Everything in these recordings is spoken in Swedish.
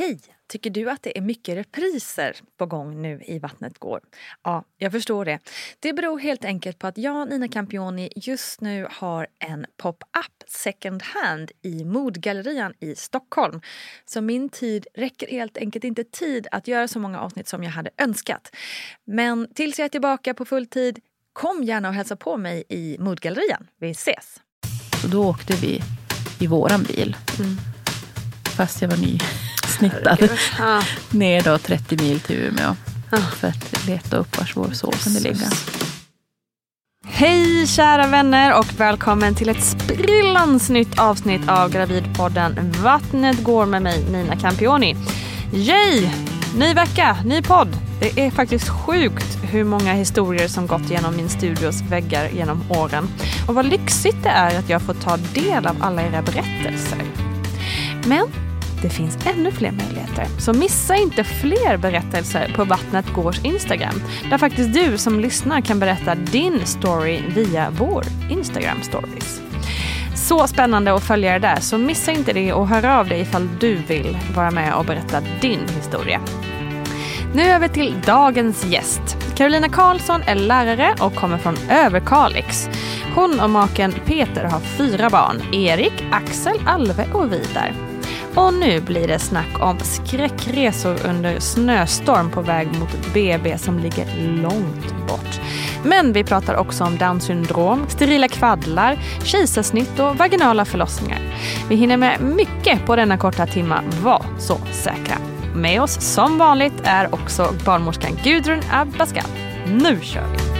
Hej! Tycker du att det är mycket repriser på gång nu i Vattnet går? Ja, jag förstår det. Det beror helt enkelt på att jag, Nina Campioni, just nu har en pop-up second hand i Modgallerian i Stockholm. Så min tid räcker helt enkelt inte tid att göra så många avsnitt som jag hade önskat. Men tills jag är tillbaka på full tid, kom gärna och hälsa på mig i Modgallerian. Vi ses! Så då åkte vi i våran bil. Mm. Fast jag var ny snittad. Ja. Ner då 30 mil till Umeå. Ja. För att leta upp var vår son kunde ligga. Hej kära vänner och välkommen till ett sprillans nytt avsnitt av Gravidpodden Vattnet går med mig Nina Campioni. Yay! Ny vecka, ny podd. Det är faktiskt sjukt hur många historier som gått genom min studios väggar genom åren. Och vad lyxigt det är att jag får ta del av alla era berättelser. Men det finns ännu fler möjligheter. Så missa inte fler berättelser på Vattnet Gårds Instagram. Där faktiskt du som lyssnar kan berätta din story via vår Instagram stories. Så spännande att följa det där, så missa inte det och hör av dig ifall du vill vara med och berätta din historia. Nu över till dagens gäst. Carolina Karlsson är lärare och kommer från Överkalix. Hon och maken Peter har fyra barn. Erik, Axel, Alve och Vidar. Och nu blir det snack om skräckresor under snöstorm på väg mot BB som ligger långt bort. Men vi pratar också om Downs syndrom, sterila kvaddlar, kejsarsnitt och vaginala förlossningar. Vi hinner med mycket på denna korta timma, var så säkra. Med oss som vanligt är också barnmorskan Gudrun Abascal. Nu kör vi!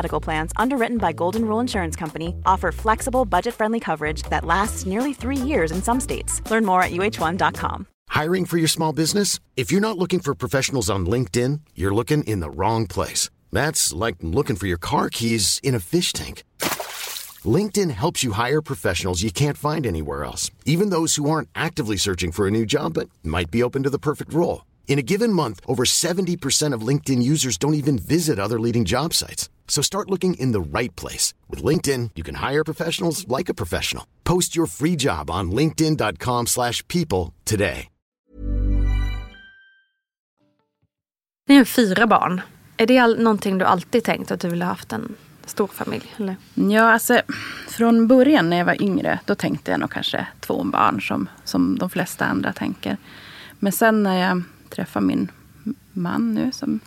Medical Plans, underwritten by Golden Rule Insurance Company, offer flexible, budget-friendly coverage that lasts nearly three years in some states. Learn more at uh1.com. Hiring for your small business? If you're not looking for professionals on LinkedIn, you're looking in the wrong place. That's like looking for your car keys in a fish tank. LinkedIn helps you hire professionals you can't find anywhere else, even those who aren't actively searching for a new job but might be open to the perfect role. In a given month, over 70% of LinkedIn users don't even visit other leading job sites. So start looking in the right place. With LinkedIn, you can hire professionals like a professional. Post your free job on linkedin.com slash people today. Ni har fyra barn. Är det all, någonting du alltid tänkt att du ville ha haft en stor familj? Eller? Ja, alltså från början när jag var yngre, då tänkte jag nog kanske två barn som, som de flesta andra tänker. Men sen när jag träffade min man nu, som,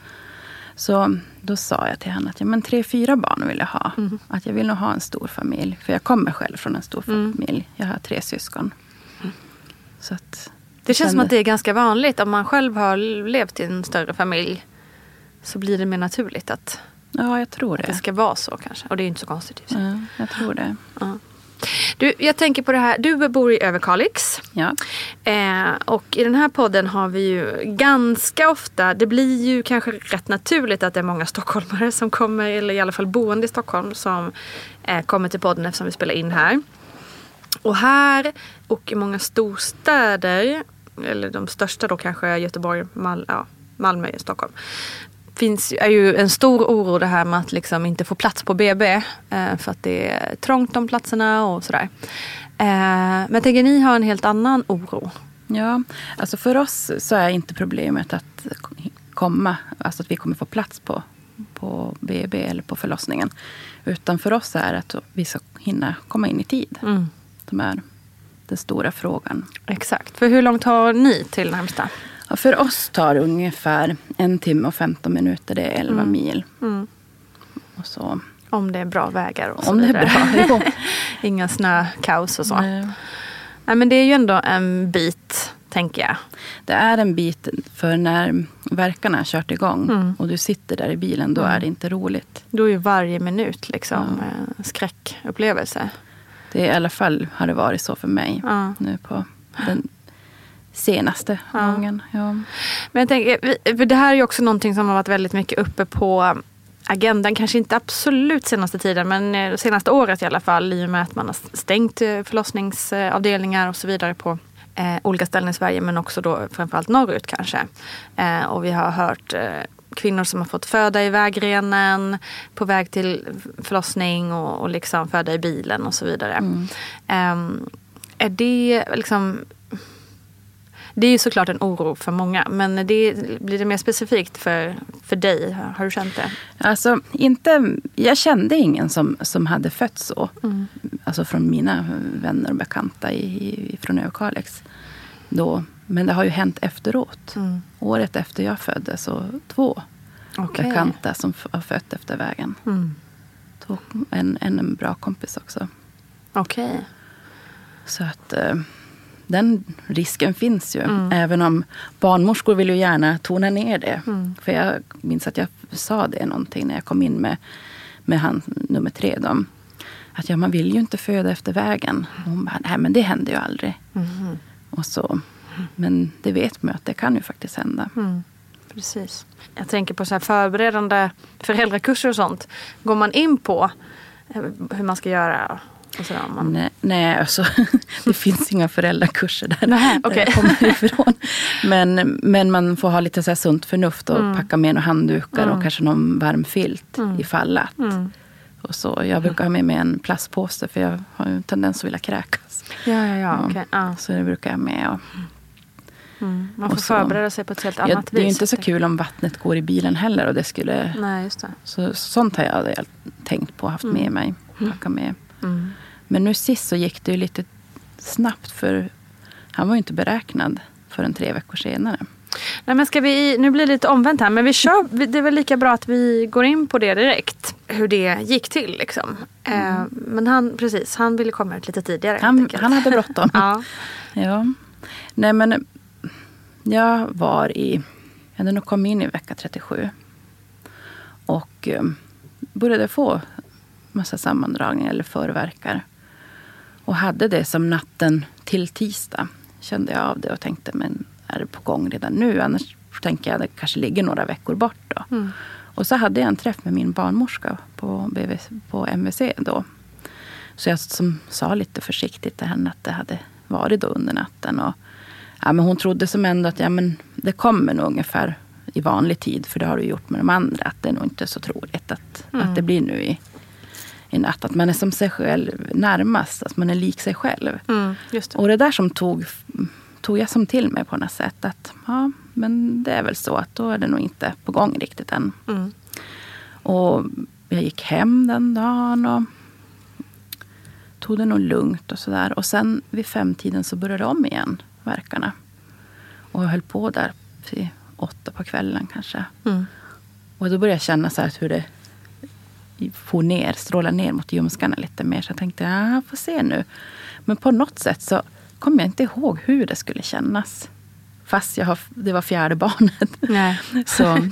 så då sa jag till honom att ja, men tre, fyra barn vill jag ha. Mm. Att jag vill nog ha en stor familj. För jag kommer själv från en stor mm. familj. Jag har tre syskon. Mm. Så att, det känns som att det är ganska vanligt. Om man själv har levt i en större familj så blir det mer naturligt att, ja, jag tror det. det ska vara så kanske. Och det är inte så konstigt. Ja, jag tror det. Ja. Du, jag tänker på det här. Du bor i Överkalix. Ja. Eh, och i den här podden har vi ju ganska ofta, det blir ju kanske rätt naturligt att det är många stockholmare som kommer, eller i alla fall boende i Stockholm, som eh, kommer till podden eftersom vi spelar in här. Och här och i många storstäder, eller de största då kanske Göteborg, Mal ja, Malmö, Stockholm finns är ju en stor oro det här med att liksom inte få plats på BB. Eh, för att det är trångt om platserna och sådär. Eh, men jag tänker ni har en helt annan oro. Ja, alltså för oss så är inte problemet att komma, alltså att vi kommer få plats på, på BB eller på förlossningen. Utan för oss är att vi ska hinna komma in i tid. Mm. Som är den stora frågan. Exakt. För hur långt har ni till närmsta? För oss tar det ungefär en timme och 15 minuter. Det är 11 Mm. mil. Mm. Och så, Om det är bra vägar och så om det är vidare. bra. Inga snökaos och så. Nej. Nej, men det är ju ändå en bit, tänker jag. Det är en bit, för när verkarna har kört igång Mm. och du sitter där i bilen, då är det inte roligt. Då är ju varje minut liksom Ja. en skräckupplevelse. Det är, I alla fall har det varit så för mig Ja. nu på den senaste Ja. gången. Ja. Men jag tänker, för det här är ju också någonting som har varit väldigt mycket uppe på agendan. Kanske inte absolut senaste tiden men eh, senaste året i alla fall. I och med att man har stängt eh, förlossningsavdelningar och så vidare på eh, olika ställen i Sverige. Men också då framförallt norrut kanske. Eh, och vi har hört eh, kvinnor som har fått föda i vägrenen. På väg till förlossning och, och liksom föda i bilen och så vidare. Ehm, är det liksom det är ju såklart en oro för många. Men det, blir det mer specifikt för, för dig? Har du känt det? Alltså, inte, jag kände ingen som, som hade fött så. Mm. Alltså från mina vänner och bekanta i, i, från Överkalix. Då. Men det har ju hänt efteråt. Mm. Året efter jag föddes, så två Okej. bekanta som har fött efter vägen. Mm. En, en, en bra kompis också. Okej. Så att eh, den risken finns ju. Mm. Även om barnmorskor vill ju gärna tona ner det. Mm. För jag minns att jag sa det någonting när jag kom in med, med han nummer tre. Då. Att ja, man vill ju inte föda efter vägen. Och hon bara, nej men det händer ju aldrig. Mhm. Och så. Men det vet man ju att det kan ju faktiskt hända. Mm. Precis. Jag tänker på så förberedande föräldrakurser och sånt. Går man in på eh, hur man ska göra? Och man... Nej, nej alltså, det finns inga föräldrakurser där, Nej, jag kommer ifrån. Men, men man får ha lite så här sunt förnuft och Mm. packa med några handdukar Mm. och kanske någon varm filt ifall att. Mm. Och så. Jag brukar ha med mig en plastpåse för jag har ju en tendens att vilja kräkas. Ja, ja, ja. Ja. okej. Ja. Så det brukar jag ha med. Och, Mm. Man får Och så- förbereda sig på ett helt ja, annat det är ju vis. inte så kul om vattnet går i bilen heller. Och det skulle, Nej, just det. så, sånt har jag tänkt på och haft med mig. Packa med. Mm. Men nu sist så gick det ju lite snabbt för han var ju inte beräknad förrän tre veckor senare. Nej, men ska vi, nu blir det lite omvänt här, men vi kör, det är väl lika bra att vi går in på det direkt. Hur det gick till. Liksom. Eh, men han, precis, han ville komma ut lite tidigare. Han, han hade bråttom. ja. ja. Nej men jag var i, jag hade nog kommit in i vecka 37. Och eh, började få massa sammandragningar eller förverkar. Och hade det som natten till tisdag. Kände jag av det och tänkte, men är det på gång redan nu? Annars tänker jag att det kanske ligger några veckor bort då. Mm. Och så hade jag en träff med min barnmorska på, BVC, på MVC då. Så jag som sa lite försiktigt till henne att det hade varit då under natten. Och, ja, men hon trodde som ändå att ja, men det kommer nog ungefär i vanlig tid. För det har du gjort med de andra. Att det är nog inte så troligt att, att det blir nu i, i natt. Att man är som sig själv närmast. Att man är lik sig själv. Mm, det. Och det där som tog, tog jag som till mig på något sätt. Att ja, men det är väl så att då är det nog inte på gång riktigt än. Mm. Och jag gick hem den dagen och tog det nog lugnt och sådär. Och sen vid femtiden så började om igen, verkarna. Och jag höll på där till åtta på kvällen kanske. Mm. Och då började jag känna så här hur det for ner, strålade ner mot ljumskarna lite mer. Så jag tänkte, ja, jag får se nu. Men på något sätt så kom jag inte ihåg hur det skulle kännas. Fast jag har, det var fjärde barnet. Nej. Så,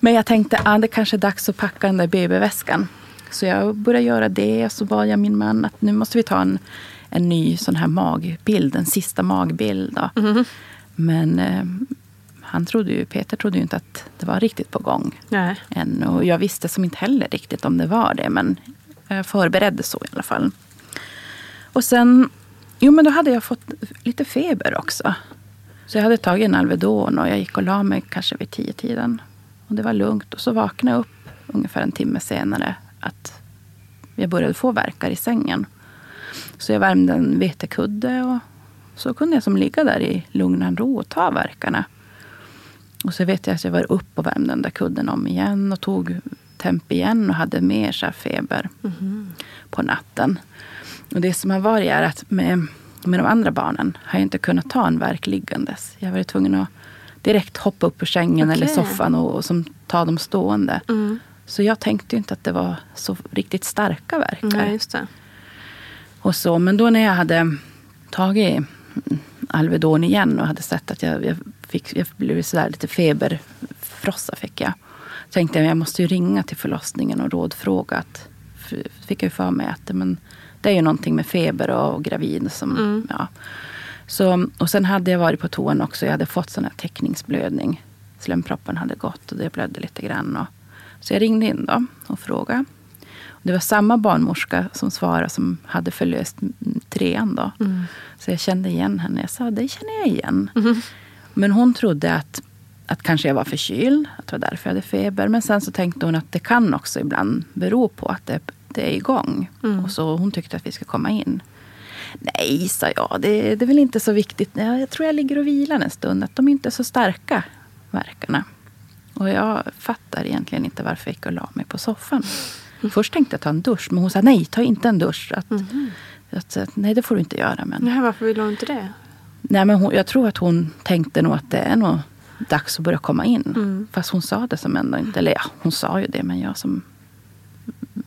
men jag tänkte ah, det kanske är dags att packa den där BB-väskan. Så jag började göra det och så bad jag min man att nu måste vi ta en, en ny sån här magbild, en sista magbild. Mhm. Men eh, han trodde ju, Peter trodde ju inte att det var riktigt på gång Nej. än. Och jag visste som inte heller riktigt om det var det. Men jag förberedde så i alla fall. Och sen, jo men då hade jag fått lite feber också. Så jag hade tagit en Alvedon och jag gick och la mig kanske vid tio tiden. Och det var lugnt. Och så vaknade jag upp ungefär en timme senare att jag började få verkar i sängen. Så jag värmde en vetekudde och så kunde jag som ligga där i lugn och ro och ta verkarna. Och så vet jag att jag var upp och värmde den där kudden om igen och tog temp igen och hade mer så feber på natten. Och det som har varit är att med, med de andra barnen har jag inte kunnat ta en verk liggandes. Jag har varit tvungen att direkt hoppa upp ur sängen eller Okej. soffan och, och som, ta dem stående. Så jag tänkte inte att det var så riktigt starka verkar. Nej. Och så, men då när jag hade tagit mm, Alvedon igen och hade sett att jag, jag, fick, jag blev sådär lite feberfrossa fick jag. Tänkte jag jag måste ju ringa till förlossningen och rådfråga. Att, fick jag ju för mig att men, det är ju någonting med feber och gravid. Som, ja. så, och sen hade jag varit på toan också. Jag hade fått sån här täckningsblödning. Slemproppen hade gått och det blödde lite grann. Och, så jag ringde in då och frågade. Det var samma barnmorska som svarade som hade förlöst mm, trean. Då. Så jag kände igen henne. Jag sa, det känner jag igen. Men hon trodde att, att kanske jag var förkyld. Att det var därför jag hade feber. Men sen så tänkte hon att det kan också ibland bero på att det, det är igång. Och så hon tyckte att vi ska komma in. Nej, sa jag. Det, det är väl inte så viktigt. Ja, Jag tror jag ligger och vilar en stund. Att de inte är så starka, verkarna. Och jag fattar egentligen inte varför jag gick och la mig på soffan. Först tänkte jag ta en dusch, men hon sa nej, ta inte en dusch. Att, att, att, nej, det får du inte göra. Men, Nej, varför vill hon inte det? nej, men hon, jag tror att hon tänkte nog att det är nog dags att börja komma in. Fast hon sa det som ändå inte... Eller ja, hon sa ju det, men jag som...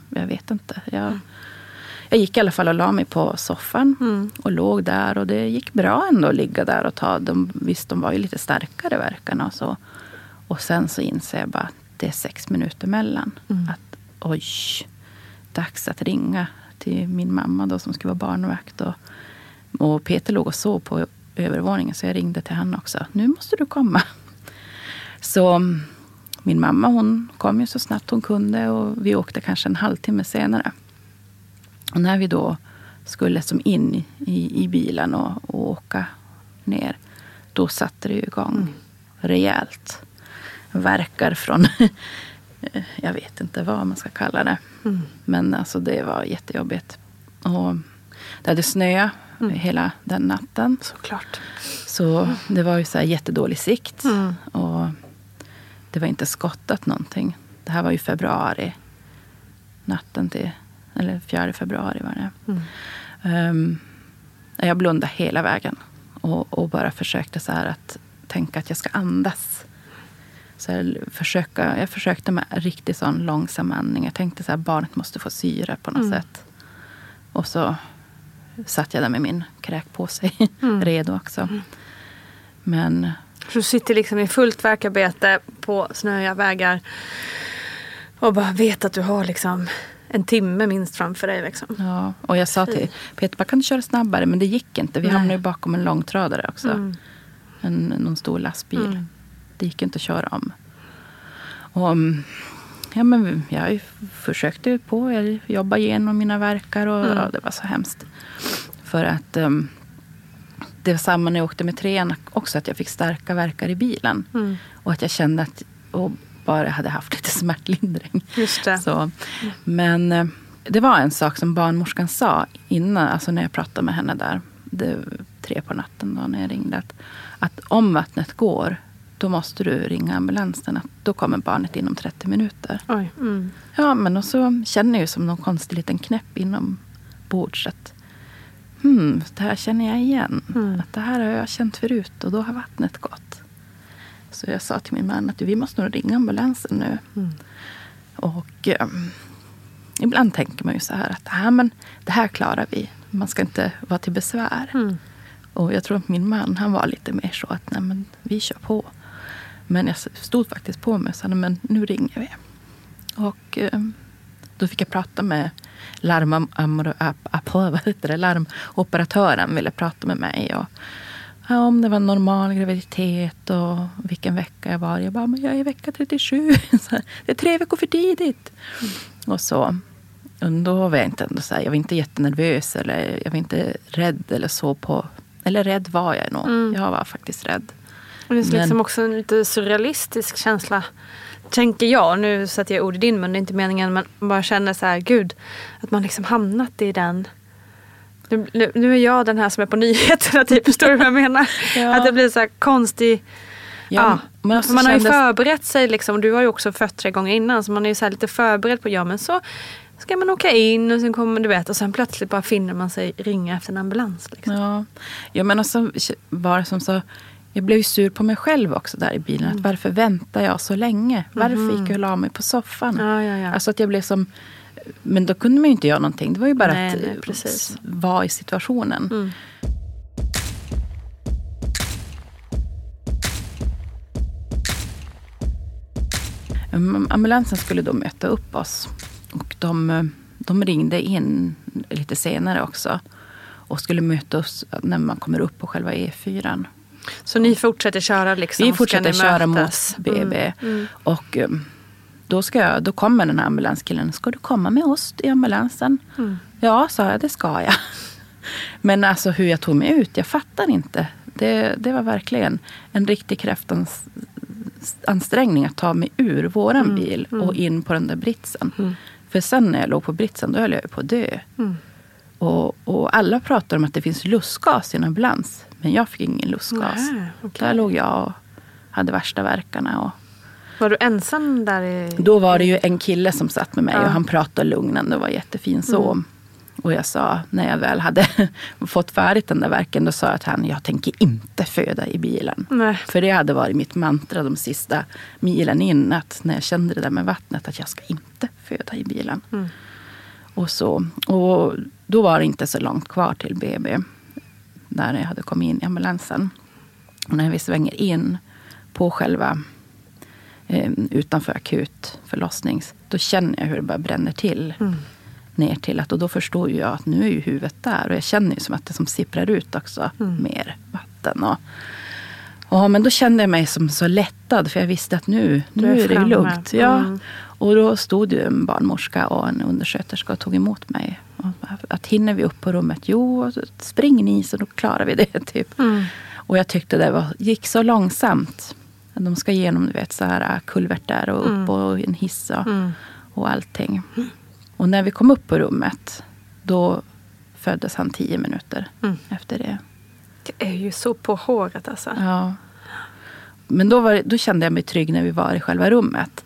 Jag vet inte. Jag, jag gick i alla fall och la mig på soffan och låg där. Och det gick bra ändå att ligga där och ta dem. Visst, de var ju lite starkare verkarna och så. Och sen så inser jag bara att det är sex minuter mellan. Att oj, dags att ringa till min mamma då som skulle vara barnvakt. Och, och Peter låg och sov på övervåningen så jag ringde till honom också. Nu måste du komma. Så mm, min mamma hon kom ju så snabbt hon kunde och vi åkte kanske en halvtimme senare. Och när vi då skulle som in i, i bilen och, och åka ner, då satte det igång rejält. Verkar från, jag vet inte vad man ska kalla det. Men alltså det var jättejobbigt. Och det hade snöat hela den natten. Såklart. Så det var ju så här jättedålig sikt. Och det var inte skottat någonting. Det här var ju februari. Natten till, eller 4 februari var det. Ehm, jag blundade hela vägen. Och, och bara försökte så här att tänka att jag ska andas. Så jag, försöka, jag försökte med riktigt sån långsam andning. Jag tänkte så här, barnet måste få syre på något sätt. Och så satt jag där med min kräkpåse redo också. Men Så du sitter liksom i fullt verkarbete på snöiga vägar och bara vet att du har liksom en timme minst framför dig. Liksom. Ja, och jag sa till Peter, bara, kan du köra snabbare? Men det gick inte. Vi Nej. hamnade ju bakom en långtradare också. En, någon stor lastbil. Det gick inte att köra om. Och, mm, ja, men jag försökte på. Jag jobbade igenom mina verkar och ja, det var så hemskt. För att um, det var samma när jag åkte med trean också. Att jag fick starka verkar i bilen. Och att jag kände att och bara hade haft lite smärtlindring. Just det. Så, men eh, det var en sak som barnmorskan sa innan, alltså när jag pratade med henne där. Det tre på natten då när jag ringde. Att, att om vattnet går, då måste du ringa ambulansen. Att då kommer barnet inom 30 minuter. Mm. Ja, men och så känner jag som någon konstig liten knäpp inom bords. Att, hmm, det här känner jag igen. Att det här har jag känt förut och då har vattnet gått. Så jag sa till min man att vi måste nog ringa ambulansen nu. Och ehm, ibland tänker man ju så här att ah, men det här klarar vi. Man ska inte vara till besvär. Och jag tror att min man han var lite mer så att nej, men vi kör på. Men jag stod faktiskt på mig och sa men nu ringer vi. Och ehm, då fick jag prata med larm, amor- ap- ap- vad heter det? larmoperatören. ville prata med mig. Och, ja, om det var normal graviditet och vilken vecka jag var. Jag bara, men jag är i vecka 37. Så här, det är tre veckor för tidigt. Och så. Och då var jag inte ändå så här, jag var inte jättenervös eller jag var inte rädd eller så på... Eller rädd var jag nog. Jag var faktiskt rädd. Det är Men- liksom också en lite surrealistisk känsla. Tänker jag, nu sätter jag ord i din mun, det är inte meningen. Men man bara känner så här, gud. Att man liksom hamnat i den Nu, nu, nu är jag den här som är på nyheterna, typ. förstår du vad jag menar? Ja. Att det blir så här konstig... Ja, men också man har ju kändes- förberett sig, liksom. du har ju också fött tre gånger innan, så man är ju så här lite förberedd på, ja men så ska man åka in och sen kommer du vet och sen plötsligt bara finner man sig ringa efter en ambulans. Liksom. Ja, ja men också var det som så, jag blev sur på mig själv också där i bilen. Mm. Att varför väntar jag så länge? Varför gick jag och la mig på soffan? Ja, ja, ja. Alltså att jag blev som, men då kunde man ju inte göra någonting. Det var ju bara Nej, att nej, precis. Mm. vara i situationen. Um, Ambulansen skulle då möta upp oss. Och de, de ringde in lite senare också. Och skulle möta oss när man kommer upp på själva E4. Så ni fortsätter köra liksom? Vi fortsätter köra mötas? mot BB. Och um, då, ska jag, då kommer den här ambulanskillen. Ska du komma med oss i ambulansen? Ja, sa jag. Det ska jag. Men alltså hur jag tog mig ut, jag fattar inte. Det, det var verkligen en riktig kraftansträngning att ta mig ur våran bil och in på den där britsen. För sen när jag låg på britsen, då höll jag ju på att dö. Och, och alla pratar om att det finns lustgas i en ambulans. Men jag fick ingen lustgas. Nej, okej. Där låg jag och hade värsta verkarna. Och Var du ensam där? I... då var det ju en kille som satt med mig Ja. och han pratade lugnande och var jättefin så. Och jag sa, när jag väl hade fått färdigt den där verken, då sa jag till honom, jag tänker inte föda i bilen. Nej. För det hade varit mitt mantra de sista milen in, att när jag kände det där med vattnet, att jag ska inte föda i bilen. Och, så, och då var det inte så långt kvar till BB, när jag hade kommit in i ambulansen. Och när vi svänger in på själva eh, utanför akut förlossnings, då känner jag hur det bara bränner till. Ner till att, och då förstår jag att nu är ju huvudet där. Och jag känner ju som att det som sipprar ut också mer vatten. Och, och, men då kände jag mig som så lättad för jag visste att nu, Du är nu är det framme. lugnt. Ja. Mm. Och då stod ju en barnmorska och en undersköterska och tog emot mig. Att hinner vi upp på rummet? Jo, spring ni så då klarar vi det. Typ. Mm. Och jag tyckte det var, gick så långsamt. De ska igenom du vet, så här, äh, kulvertar och upp Mm. och en hiss och, och allting. Och när vi kom upp på rummet, då föddes han tio minuter Mm. efter det. Det är ju så på håret alltså. Ja. Men då, var, då kände jag mig trygg när vi var i själva rummet.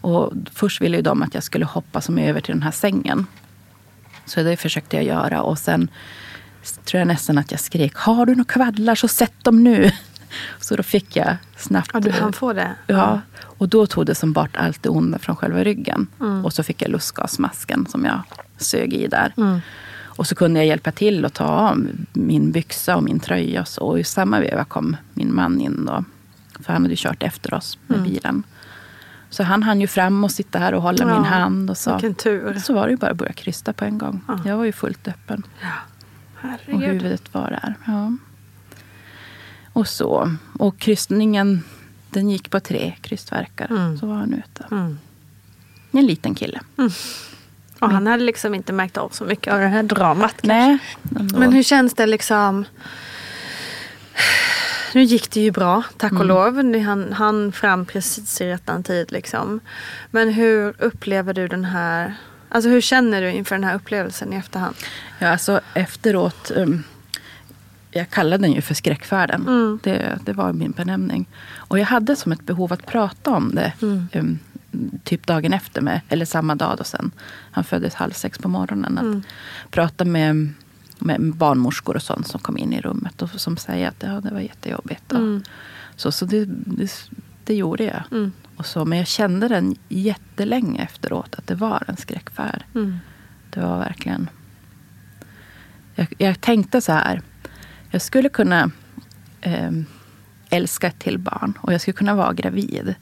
Och först ville ju de att jag skulle hoppa som över till den här sängen. Så det försökte jag göra. Och sen tror jag nästan att jag skrek, har du några kvaddlar så sätt dem nu. Så då fick jag snabbt... Ja, du hann få det? Ja, och då tog det som bort allt det onda från själva ryggen. Och så fick jag lustgasmasken som jag sög i där. Och så kunde jag hjälpa till att ta av min byxa och min tröja. Och, så. och i samma veva kom min man in då. För han hade kört efter oss med bilen. Så han hann ju fram och sitta här och hålla Ja, min hand. Och så. vilken tur. Så var det ju bara att börja krysta på en gång. Jag var ju fullt öppen. Och Herregud. huvudet var där. Ja. Och så. Och krystningen, den gick på tre krystverkar. Mm. Så var han ute. En liten kille. Och han hade liksom inte märkt av så mycket av det här dramat. Nej. ändå. Men hur känns det liksom? Nu gick det ju bra, tack och lov. Ni hann, hann fram precis i rättan tid. Liksom. Men hur upplever du den här... Alltså hur känner du inför den här upplevelsen i efterhand? Ja, alltså efteråt. Um, jag kallade den ju för skräckfärden. Mm. Det, det var min benämning. Och jag hade som ett behov att prata om det. Mm. Um, typ dagen efter, med, eller samma dag då sen. Han föddes halv sex på morgonen. Att Mm. prata med, med barnmorskor och sånt som kom in i rummet. Och som säger att ja, det var jättejobbigt. Mm. Så, så det, det, det gjorde jag. Mm. Och så, men jag kände den jättelänge efteråt. Att det var en skräckfärd. Mm. Det var verkligen... Jag, jag tänkte så här. Jag skulle kunna eh, älska ett till barn. Och jag skulle kunna vara gravid.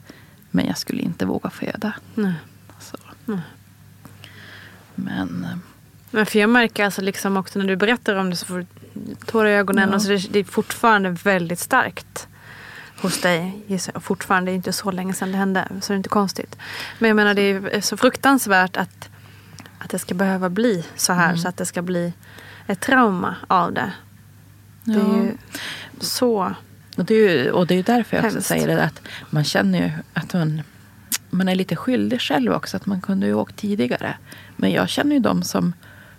Men jag skulle inte våga föda. Nej. Så. Men eh, Men för jag märker alltså liksom också när du berättar om det så får du tårar i ögonen. Ja. Och så det, det är fortfarande väldigt starkt hos dig. Fortfarande, det är inte så länge sedan det hände. Så det är inte konstigt. Men jag menar det är så fruktansvärt att, att det ska behöva bli så här. Så att det ska bli ett trauma av det. Det är ju så... Och det, är ju, och det är därför jag också Hemskt. säger det. Att man känner ju att man, man är lite skyldig själv också. Att man kunde ju åkt tidigare. Men jag känner ju de som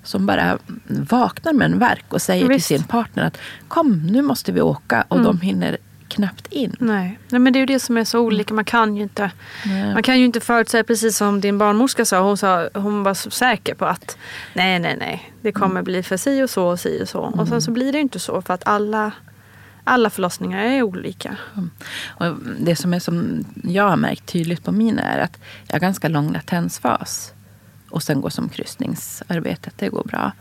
som bara vaknar med en verk och säger Visst. till sin partner att kom nu måste vi åka och de hinner knappt in. Nej. Nej, men det är ju det som är så olika. Man kan ju inte, Nej. man kan ju inte förutsäga, precis som din barnmorska sa. Hon, sa, hon var så säker på att nej, nej, nej. Det kommer bli för si och så och si och så. Och sen så blir det inte så för att alla, alla förlossningar är olika. Och det som, är som jag har märkt tydligt på mina är att jag har ganska lång latensfas. Och sen går som kryssningsarbetet, det går bra.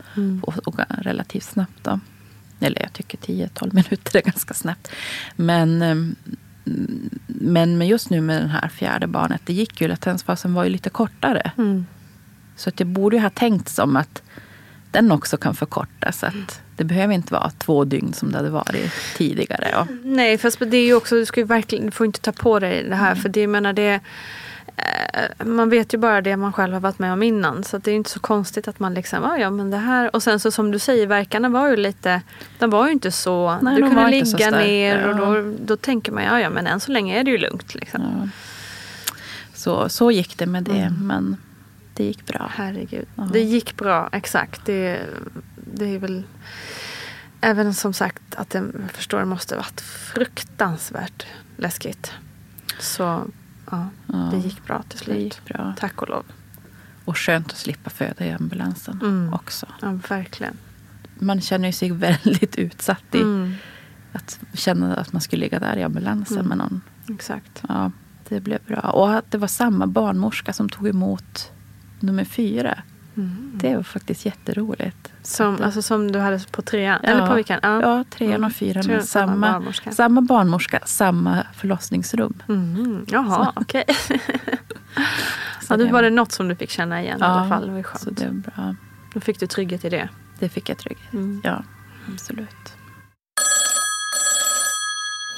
Och, och relativt snabbt då. Eller jag tycker 10-12 minuter är ganska snabbt. Men, ehm, men med just nu med det här fjärde barnet, det gick ju, latensfasen var ju lite kortare. Så att jag borde ju ha tänkt som att den också kan förkortas. Att det behöver inte vara två dygn som det hade varit tidigare. Och, Nej, fast det är ju också, du, ska verkligen, du får inte ta på dig det här. För det, jag menar, det, eh, man vet ju bara det man själv har varit med om innan. Så det är inte så konstigt att man liksom, ah, ja men det här. Och sen så som du säger, verkarna var ju lite, de var ju inte så. Nej, du de kunde ligga ner och ja. då, då tänker man, ja ja men än så länge är det ju lugnt. Liksom. så, så gick det med det. Men det gick bra. Herregud. Det gick bra, exakt. Det, det är väl även som sagt att det, jag förstår det måste varit fruktansvärt läskigt. Så ja, det gick bra till slut. Det gick bra. Tack och lov. Och skönt att slippa föda i ambulansen Mm. också. Ja, verkligen. Man känner sig väldigt utsatt i Mm, att känna att man skulle ligga där i ambulansen med någon. exakt. Ja, det blev bra. Och att det var samma barnmorska som tog emot nummer fyra. Det var faktiskt jätteroligt. Som, det- alltså, som du hade på trean? Ja. Eller på vilken? Ja, trean Mm. och fyran. Med samma Samma, barnmorska. samma barnmorska, samma förlossningsrum. Mm, jaha, okej. Så ja, då var det något som du fick känna igen i alla fall. Det var ju så skönt. det var bra. Då fick du trygghet i det. Det fick jag trygghet. Mm. Ja, absolut.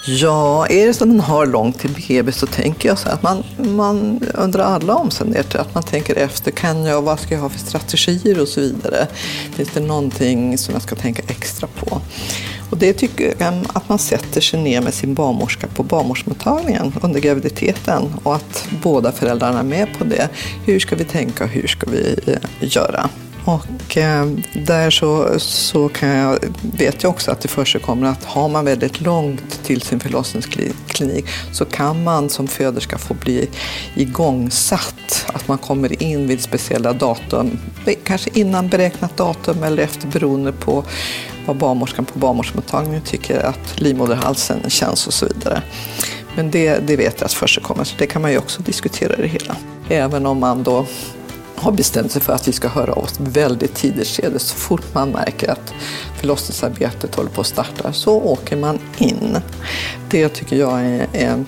Ja, är det så att man har långt till BB så tänker jag så här att man, man under alla omständigheter att man tänker efter, kan jag, vad ska jag ha för strategier och så vidare. Finns det någonting som jag ska tänka extra på? Och det tycker jag att man sätter sig ner med sin barnmorska på barnmorskemottagningen under graviditeten och att båda föräldrarna är med på det. Hur ska vi tänka och hur ska vi eh, göra? Och eh, där så, så kan jag, vet jag också att det förekommer att har man väldigt långt till sin förlossningsklinik så kan man som föderska få bli igångsatt. Att man kommer in vid speciella datum, kanske innan beräknat datum eller efter beroende på vad barnmorskan på barnmorskemottagningen tycker att livmoderhalsen känns och så vidare. Men det, det vet jag att förekommer, så det kan man ju också diskutera det hela. Även om man då har bestämt sig för att vi ska höra oss väldigt tidigt skede. Så fort man märker att förlossningsarbetet håller på att starta så åker man in. Det tycker jag är, är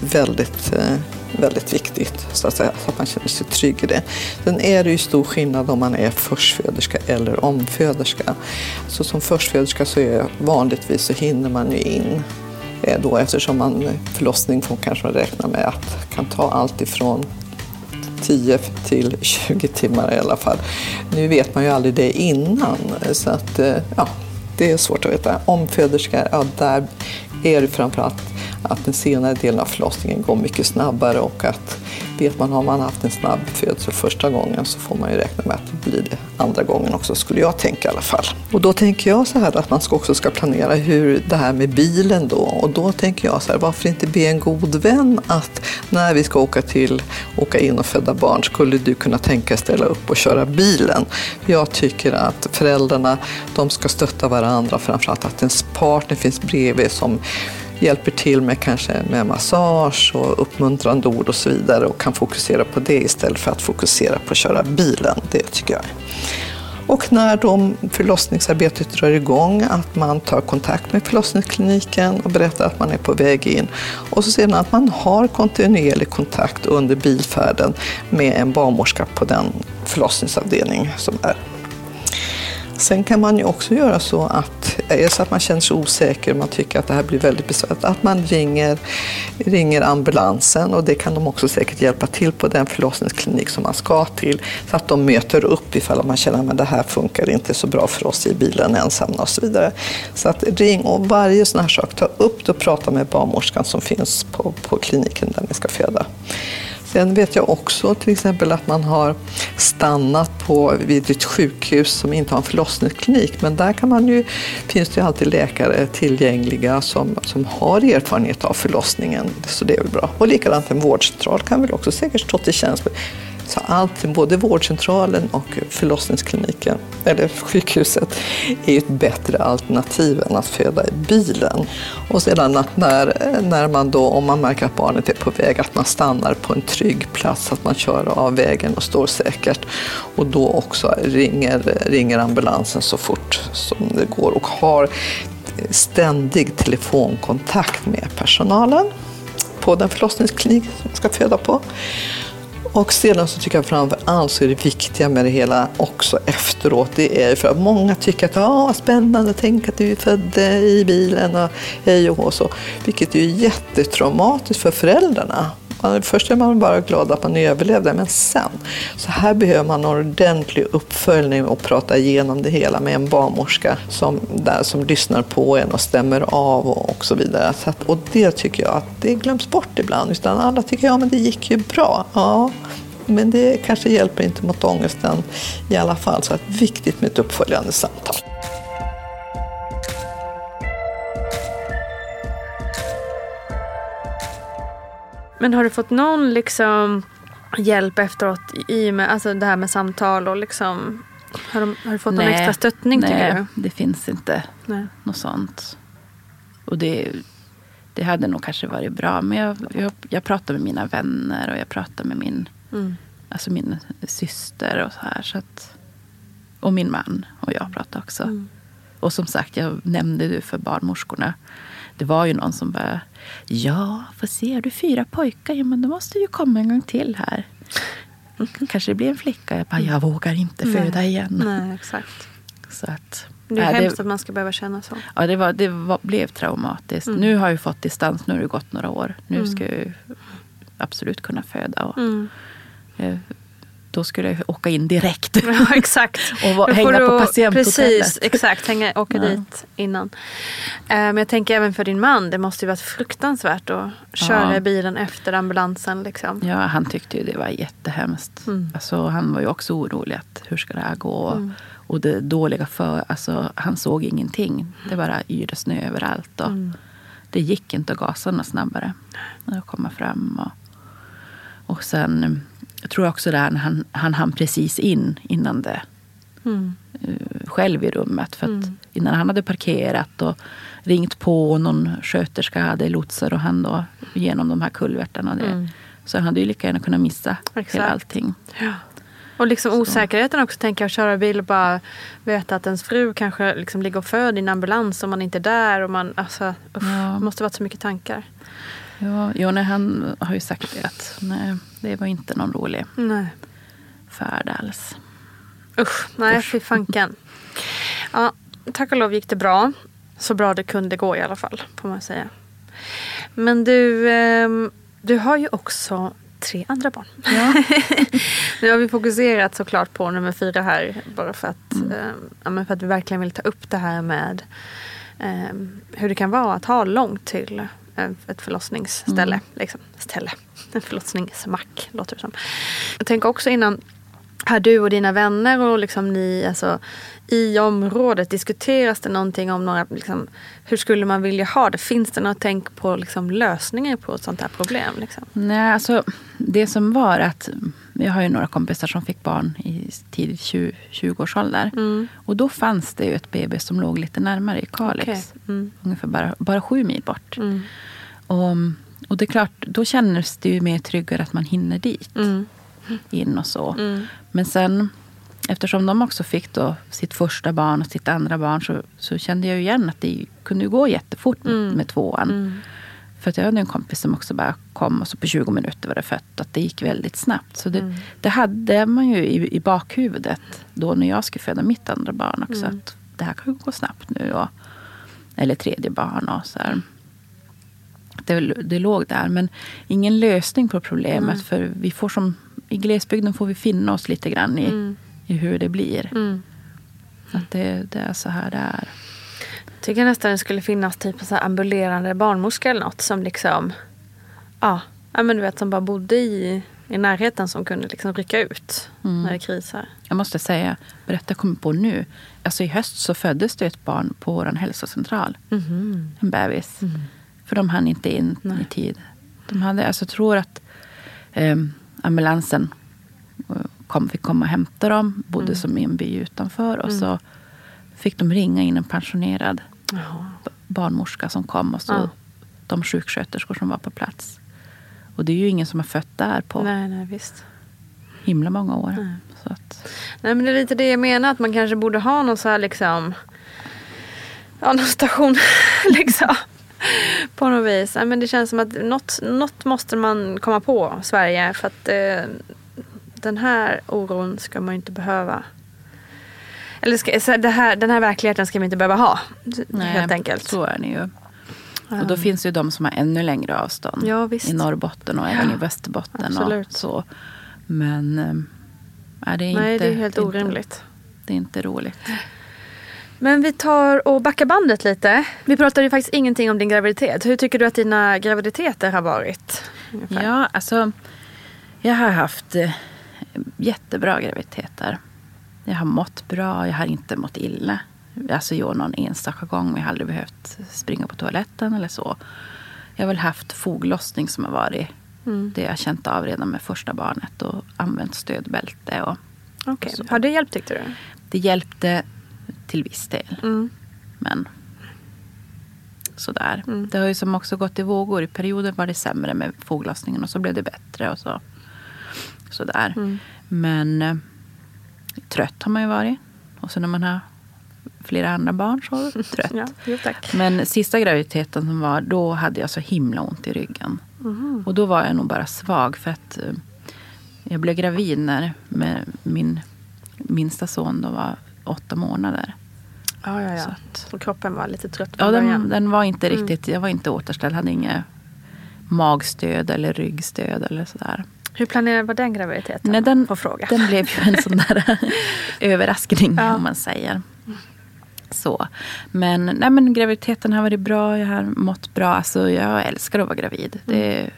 väldigt, eh, väldigt viktigt så att, säga, så att man känner sig trygg i det. Sen är det ju stor skillnad om man är förstföderska eller omföderska. Så som förstföderska så är vanligtvis så hinner man ju in eh, då eftersom man förlossning får kanske man räkna med att kan ta allt ifrån 10 till 20 timmar i alla fall. Nu vet man ju aldrig det innan så att eh, ja, det är svårt att veta. Omföderskor, ja där är det framförallt att den senare delen av förlossningen går mycket snabbare och att vet man har man haft en snabb födsel första gången så får man ju räkna med att det blir det andra gången också skulle jag tänka i alla fall. Och då tänker jag så här att man också ska planera hur det här med bilen då och då tänker jag så här varför inte be en god vän att när vi ska åka till åka in och föda barn skulle du kunna tänka ställa upp och köra bilen. Jag tycker att föräldrarna de ska stötta varandra framförallt att ens partner finns bredvid som hjälper till med kanske med massage och uppmuntrande ord och så vidare och kan fokusera på det istället för att fokusera på att köra bilen. Det tycker jag. Och när de förlossningsarbetet drar igång, att man tar kontakt med förlossningskliniken och berättar att man är på väg in. Och så sedan att man har kontinuerlig kontakt under bilfärden med en barnmorska på den förlossningsavdelning som är. Sen kan man ju också göra så att är det så att man känner sig osäker, och man tycker att det här blir väldigt besvärligt, att man ringer, ringer ambulansen och det kan de också säkert hjälpa till på den förlossningsklinik som man ska till så att de möter upp ifall man känner att det här funkar inte så bra för oss i bilen ensamma och så vidare. Så att ring och varje sån här sak, ta upp det och prata med barnmorskan som finns på, på kliniken där ni ska föda. Sen vet jag också till exempel att man har stannat på, vid ett sjukhus som inte har en förlossningsklinik. Men där kan man ju, finns det ju alltid läkare tillgängliga som, som har erfarenhet av förlossningen. Så det är väl bra. Och likadant en vårdcentral kan väl också säkert stå till tjänst. Så allt, både vårdcentralen och förlossningskliniken, eller sjukhuset, är ett bättre alternativ än att föda i bilen. Och sedan att när, när man då, om man märker att barnet är på väg, att man stannar på en trygg plats, att man kör av vägen och står säkert. Och då också ringer, ringer ambulansen så fort som det går och har ständig telefonkontakt med personalen på den förlossningsklinik som man ska föda på. Och sedan så tycker jag framför allt så är det viktiga med det hela också efteråt, det är för att många tycker att ah, ja, spännande, tänk att du är född eh, i bilen och hej och hå så. Vilket är jättetraumatiskt för föräldrarna. Först är man bara glad att man överlevde, men sen. Så här behöver man en ordentlig uppföljning och prata igenom det hela med en barnmorska som, där, som lyssnar på en och stämmer av och, och så vidare. Så att, och det tycker jag att det glöms bort ibland. Utan alla tycker ja men det gick ju bra. Ja, men det kanske hjälper inte mot ångesten i alla fall. Så att viktigt med ett uppföljande samtal. Men har du fått någon liksom hjälp efteråt i och med alltså det här med samtal och liksom har, de, har du fått någon Nej, extra stöttning Nej, tycker du? det finns inte Nej. något sånt. Och det, det hade nog kanske varit bra. Men jag, jag, jag pratar med mina vänner och jag pratar med min, Mm. alltså min syster och så här. Så att, och min man och jag pratar också. Mm. Och som sagt, jag nämnde du för barnmorskorna. Det var ju någon som bara, ja, får se, har du fyra pojkar? Ja, men då måste ju komma en gång till här. Kanske det blir en flicka. Jag bara, jag vågar inte föda igen. Nej, exakt. Så att, Det är nej, hemskt att man ska behöva känna så. Ja, det, var, det var, blev traumatiskt. Mm. Nu har jag fått distans, nu har det gått några år. Nu ska jag absolut kunna föda. Och, Mm. Då skulle jag åka in direkt. Ja, exakt. Och va- Då hänga på patienthotellet. Precis, exakt. Hänga, åka Ja. dit innan. Eh, Men jag tänker även för din man. Det måste ju varit fruktansvärt att köra Ja. i bilen efter ambulansen. Liksom. Ja, han tyckte ju det var jättehemskt. Mm. Alltså, han var ju också orolig. Att, hur ska det här gå? Mm. Och det dåliga för... Alltså, han såg ingenting. Det bara yrde snö överallt. Och Mm. Det gick inte att gasa något snabbare. Att komma fram. Och, och sen jag tror också där när han, han hann precis in innan det Mm. eh, själv i rummet. För att Mm. innan han hade parkerat och ringt på och någon sköterska hade lotsar och han då genom de här kulvertarna. Det. Mm. Så han hade ju lika gärna kunnat missa Exakt. hela allting. Ja. Och liksom osäkerheten också, tänker jag, köra bil och bara veta att ens fru kanske liksom ligger och föder i en ambulans och man inte är där. Och man, alltså, usch, Ja. Det måste varit så mycket tankar. Ja, jo, nej, han har ju sagt det att nej, det var inte någon rolig Nej. färd alls. Usch, nej Usch. fy fanken. Ja, tack och lov gick det bra. Så bra det kunde gå i alla fall, får man säga. Men du, ehm, du har ju också tre andra barn. Ja. nu har vi fokuserat såklart på nummer fyra här. Bara för att, Mm. ja, men för att vi verkligen vill ta upp det här med ehm, hur det kan vara att ha långt till eh, ett förlossningsställe. Mm. Liksom. Ställe. En förlossningsmack låter det som. Jag tänker också innan har du och dina vänner och liksom ni alltså, i området, diskuteras det någonting om några, liksom, hur skulle man vilja ha det? Finns det något tänk på liksom, lösningar på ett sånt här problem? Liksom? Nej, alltså det som var att jag har ju några kompisar som fick barn i tidigt 20 20-årsålder. Mm. Och då fanns det ju ett BB som låg lite närmare i Kalix. Okej. Mm. Ungefär bara, bara sju mil bort. Mm. Och, och det är klart, då kändes det ju mer tryggare att man hinner dit. Mm. In och så. Mm. Men sen, eftersom de också fick då sitt första barn och sitt andra barn så, så kände jag ju igen att det kunde gå jättefort med, Mm. med tvåan. Mm. För att jag hade en kompis som också bara kom och så på 20 minuter var det fött. Att det gick väldigt snabbt. Så det, Mm. det hade man ju i, i bakhuvudet då när jag skulle föda mitt andra barn också. Mm. Att det här kan ju gå snabbt nu. Och, eller tredje barn och så här. Det, det låg där. Men ingen lösning på problemet. Nej. För vi får som, i glesbygden får vi finna oss lite grann i, Mm. i hur det blir. Mm. Att det, det är så här det är. Jag tycker nästan det skulle finnas typ så ambulerande barnmorska eller något som liksom, ja, men du vet som bara bodde i i närheten som kunde liksom rycka ut Mm. när det krisar. Jag måste säga, berätta kommer på nu. Alltså i höst så föddes det ett barn på vår hälsocentral. Mhm. En bebis. För de hann inte in i tid. De hade, alltså, tror att eh, ambulansen kom, fick komma och hämta dem. Bodde som i en by utanför. Och så fick de ringa in en pensionerad b- barnmorska som kom. Och så Ja. de sjuksköterskor som var på plats. Och det är ju ingen som har fött där på Nej, nej, visst. himla många år. Så att, Nej, men det är lite det jag menar, att man kanske borde ha någon så här liksom... Ja, någon station liksom. På något vis. Nej, men det känns som att något, något måste man komma på, Sverige. För att eh, den här oron ska man ju inte behöva... Eller ska, så det här, den här verkligheten ska vi inte behöva ha. helt enkelt. Så är det ju. Och då finns det ju de som har ännu längre avstånd. Ja. I Norrbotten och även i Västerbotten. Absolut. Och så. Men äh, det är Nej, inte, det är helt det är inte- orimligt. Det är inte roligt. Men vi tar och backar bandet lite. Vi pratade ju faktiskt ingenting om din graviditet. Hur tycker du att dina graviditeter har varit? ungefär? Ja, alltså. Jag har haft eh, jättebra graviditeter. Jag har mått bra, jag har inte mått illa. Alltså jo, någon enstaka gång, men jag har aldrig behövt springa på toaletten eller så. Jag har väl haft foglossning som har varit Mm. det jag känt av redan med första barnet och använt stödbälte. Och Okej. Så. Har det hjälpt tyckte du? det hjälpte till viss del. Mm. Men sådär. Det har ju som också gått i vågor. I perioder var det sämre med foglossningen och så blev det bättre. och så Sådär. Mm. Men eh, trött har man ju varit. Och så när man har flera andra barn så trött. Ja, jo. Men sista graviditeten som var, då hade jag så himla ont i ryggen. Mhm. Och då var jag nog bara svag för att eh, jag blev gravid när med min minsta son då var åtta månader. Ja, ja, ja. Så att- Så kroppen var lite trött från Ja, den, den var inte riktigt, jag var inte återställd. Hade inget magstöd eller ryggstöd eller sådär. Hur planerad var den graviditeten? Nej, den, fråga. den blev ju en sån där överraskning Ja. om man säger. Så. Men, nej, men graviditeten har varit bra, jag har mått bra. Alltså, jag älskar att vara gravid. Det är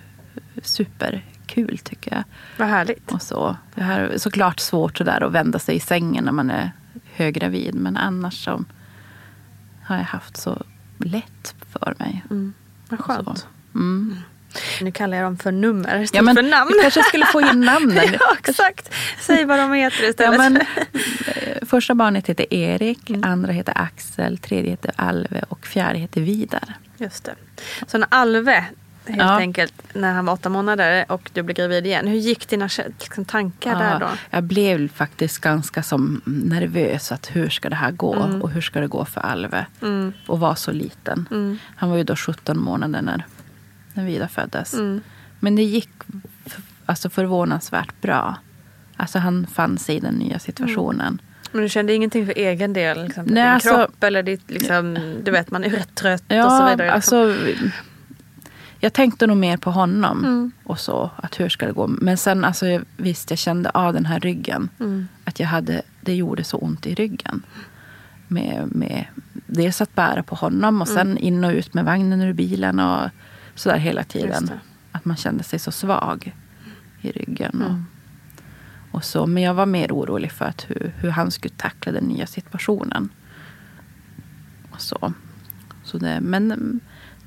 superkul tycker jag. Vad härligt. Och så. Jag har såklart svårt sådär att vända sig i sängen när man är höggravid. Men annars så har jag haft så lätt för mig. Vad Så. skönt. Mm. Nu kallar jag dem för nummer istället Ja, men för namn. vi kanske skulle få in namnen. ja, exakt. Säg vad de heter Ja, istället. men, eh, första barnet heter Erik, andra heter Axel, tredje heter Alve och fjärde heter Vidar. Just det. Så när Alve, helt Ja. enkelt, när han var åtta månader och du blev gravid igen. Hur gick dina liksom, tankar där då? Jag blev faktiskt ganska som nervös. att Hur ska det här gå? Mm. Och hur ska det gå för Alve? Och vara så liten. Mm. Han var ju då 17 månader när, när Vidar föddes. Mm. Men det gick alltså förvånansvärt bra. Alltså han fann sig i den nya situationen. Men du kände ingenting för egen del? Liksom, Nej, din alltså- kropp eller ditt, liksom, du vet man är rätt trött och så Ja, vidare. liksom. alltså. Jag tänkte nog mer på honom. Mm. Och så, att hur ska det gå? Men sen, alltså, jag- visst, jag kände av den här ryggen. Mm. Att jag hade, det gjorde så ont i ryggen. Med, med dels att bära på honom och sen in och ut med vagnen ur bilen. Och sådär hela tiden. Att man kände sig så svag i ryggen. Och, och så. Men jag var mer orolig för att hur, hur han skulle tackla den nya situationen. Och så. Så det, men mm,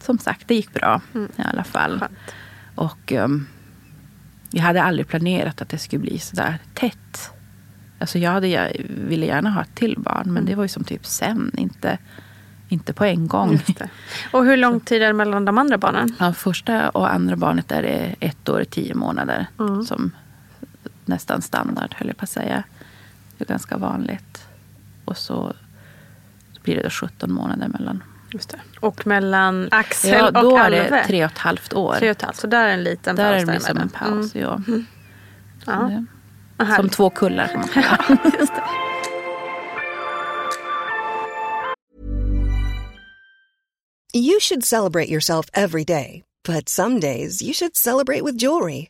som sagt, det gick bra i alla fall. Skönt. Och um, jag hade aldrig planerat att det skulle bli så där tätt. Alltså jag hade, jag ville gärna ha ett till barn, men det var ju som typ sen, inte, inte på en gång. Och hur lång tid är det mellan de andra barnen? Ja, första och andra barnet är det ett år och tio månader. Som nästan standard, höll jag på att säga. Det är ganska vanligt. Och så blir det då 17 månader mellan. Just det. Och mellan Axel Ja, då och är Alve? det tre och ett halvt år. Tre och ett halvt. Så där är en liten Där paus är det som en däremellan. paus. Ja. Mm. Ja. det- Vad Som två kullar kan man säga. Just det. You should celebrate yourself every day, but some days you should celebrate with jewelry.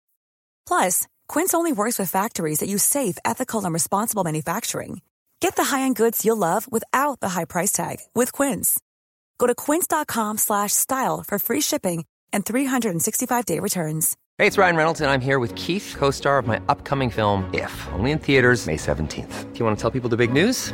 Plus, Quince only works with factories that use safe, ethical, and responsible manufacturing. Get the high-end goods you'll love without the high price tag with Quince. Go to quince.com slash style for free shipping and 365-day returns. Hey, it's Ryan Reynolds, and I'm here with Keith, co star of my upcoming film, If, only in theaters, May 17th. Do you want to tell people the big news?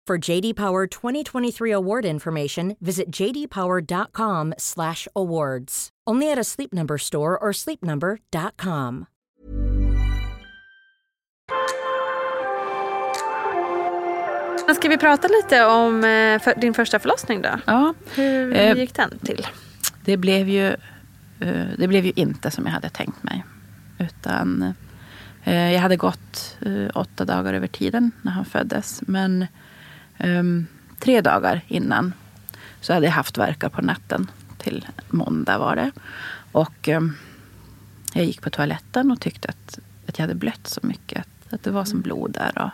For JD Power 2023 award information, visit jdpower.com/awards. Only at a Sleep Number store or sleepnumber.com. Ska vi prata lite om eh, för, din första förlossning då? Ja, Hur Eh, gick den till? det blev ju, eh, det blev ju inte som jag hade tänkt mig. Utan jag hade gått åtta dagar över tiden när han föddes. Men ehm, tre dagar innan så hade jag haft verkar på natten. Till måndag var det. Och ehm, jag gick på toaletten och tyckte att, att jag hade blött så mycket. Att, att det var som blod där. Och,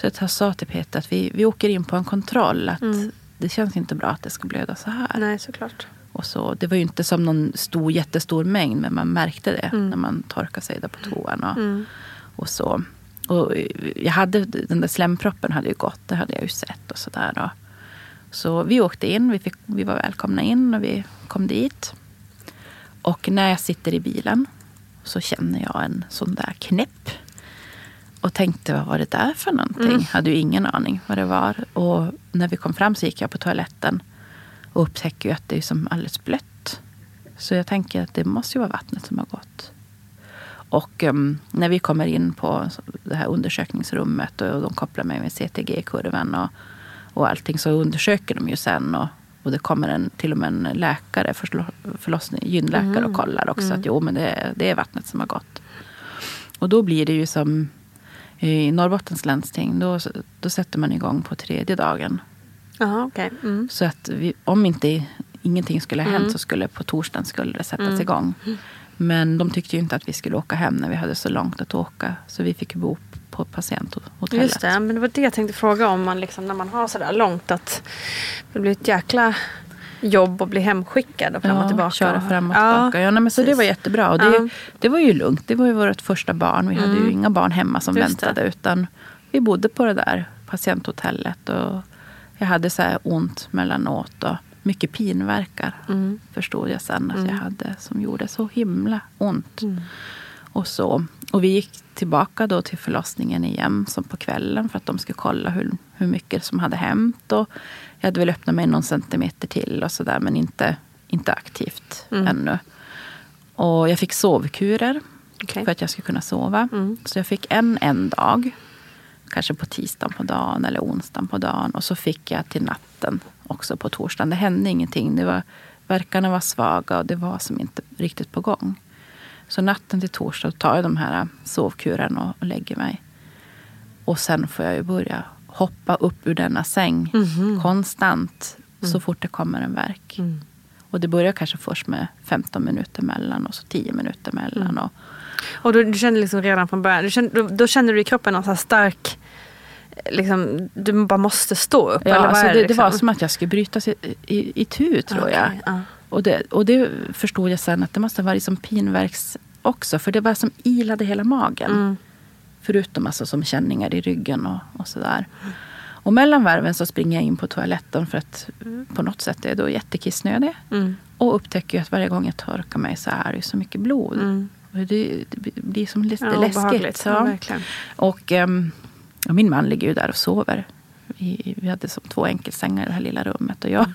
så jag sa till Peter att vi, vi åker in på en kontroll. Att Det känns inte bra att det ska blöda så här. Nej, såklart. Och så, det var ju inte som någon stor, jättestor mängd, men man märkte det när man torkade sig där på toan. Och, och så. Och jag hade, den där slemproppen hade ju gått, det hade jag ju sett. och Så, där, och, så vi åkte in, vi, fick, vi var välkomna in och vi kom dit. Och när jag sitter i bilen så känner jag en sån där knäpp. Och tänkte, vad var det där för någonting? Hade ju ingen aning vad det var. Och när vi kom fram så gick jag på toaletten och upptäcker ju att det är som alldeles blött. Så jag tänker att det måste ju vara vattnet som har gått. Och um, när vi kommer in på det här undersökningsrummet och de kopplar mig med CTG-kurvan och, och allting så undersöker de ju sen. Och, och det kommer en, till och med en läkare, förlo- förlossning, gynläkare och kollar också att jo men det, det är vattnet som har gått. Och då blir det ju som i Norrbottens landsting, då, då sätter man igång på tredje dagen. Jaha, okej. Mm. Så att vi, om inte ingenting skulle ha hänt så skulle på torsdagen skulle det sättas igång. Men de tyckte ju inte att vi skulle åka hem när vi hade så långt att åka. Så vi fick bo på patienthotellet. Just det, men det var det jag tänkte fråga om man liksom, när man har sådär långt att det blir ett jäkla jobb att bli hemskickad och fram och tillbaka. Köra fram och Ja, tillbaka. Ja, nej, men så det var jättebra. Och det, Ja. det var ju lugnt. Det var ju vårt första barn. Vi hade ju inga barn hemma som Just det. väntade. Utan vi bodde på det där patienthotellet. Och jag hade så här ont mellanåt. Och mycket pinverkar. Förstod jag sen att jag hade. Som gjorde så himla ont. Och, så. och vi gick tillbaka då till förlossningen igen. Som på kvällen. För att de skulle kolla hur, hur mycket som hade hänt. Och jag hade väl öppnat mig någon centimeter till. och så där, Men inte, inte aktivt ännu. Och jag fick sovkurer. Okej. För att jag skulle kunna sova. Så jag fick en en dag. Kanske på tisdagen på dagen eller onsdagen på dagen. Och så fick jag till natten också på torsdagen. Det hände ingenting. Det var, verkarna var svaga och det var som inte riktigt på gång. Så natten till torsdag tar jag de här sovkurerna och, och lägger mig. Och sen får jag ju börja hoppa upp ur denna säng Mhm. konstant så Mm. fort det kommer en verk. Och det börjar kanske först med 15 minuter mellan och så 10 minuter mellan. Mm. Och, Och då, du kände liksom redan från början, du kände, då, då kände du i kroppen någon stark, liksom, du bara måste stå upp? ja, alltså det, det liksom? var som att jag skulle brytas i, i, i tu tror jag. Okej, ja. Och det, och det förstod jag sen att det måste ha varit som pinverks också. För det var som ilade hela magen. Mm. Förutom alltså som känningar i ryggen och, och sådär. Och mellan varven så springer jag in på toaletten för att på något sätt är jag då jättekissnödig. Mm. Och upptäcker att varje gång jag torkar mig så är det så mycket blod. Mm. Det, blir som lite Ja, läskigt. Ja, verkligen. Och, ehm, och min man ligger ju där och sover. I, vi hade som två enkelsängar i det här lilla rummet. Och jag,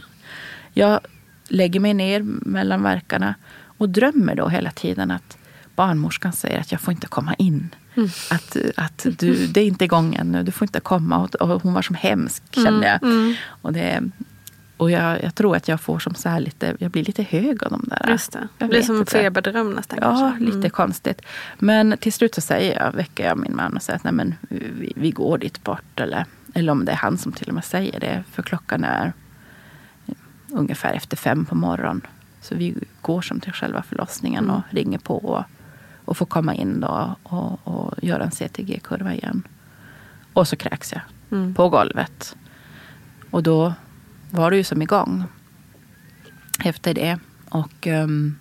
jag lägger mig ner mellan verkarna och drömmer då hela tiden att barnmorskan säger att jag får inte komma in. Mm. Att, att du, det är inte igång ännu, du får inte komma. Och, och hon var som hemsk kände jag. Mm. Och, det, och jag, jag tror att jag får som så här lite, jag blir lite hög av de där. Just det. Det Jag blir som en feberdröm nästan. Ja, kanske. lite Mm. konstigt. Men till slut så säger jag, väcker jag min man och säger att Nej, men, vi, vi går dit bort. Eller, eller om det är han som till och med säger det. För klockan är ungefär efter fem på morgonen. Så vi går som till själva förlossningen Mm. och ringer på. Och, och får komma in då och, och göra en CTG-kurva igen. Och så kräks jag Mm. på golvet. Och då var det ju som igång efter det. Och um,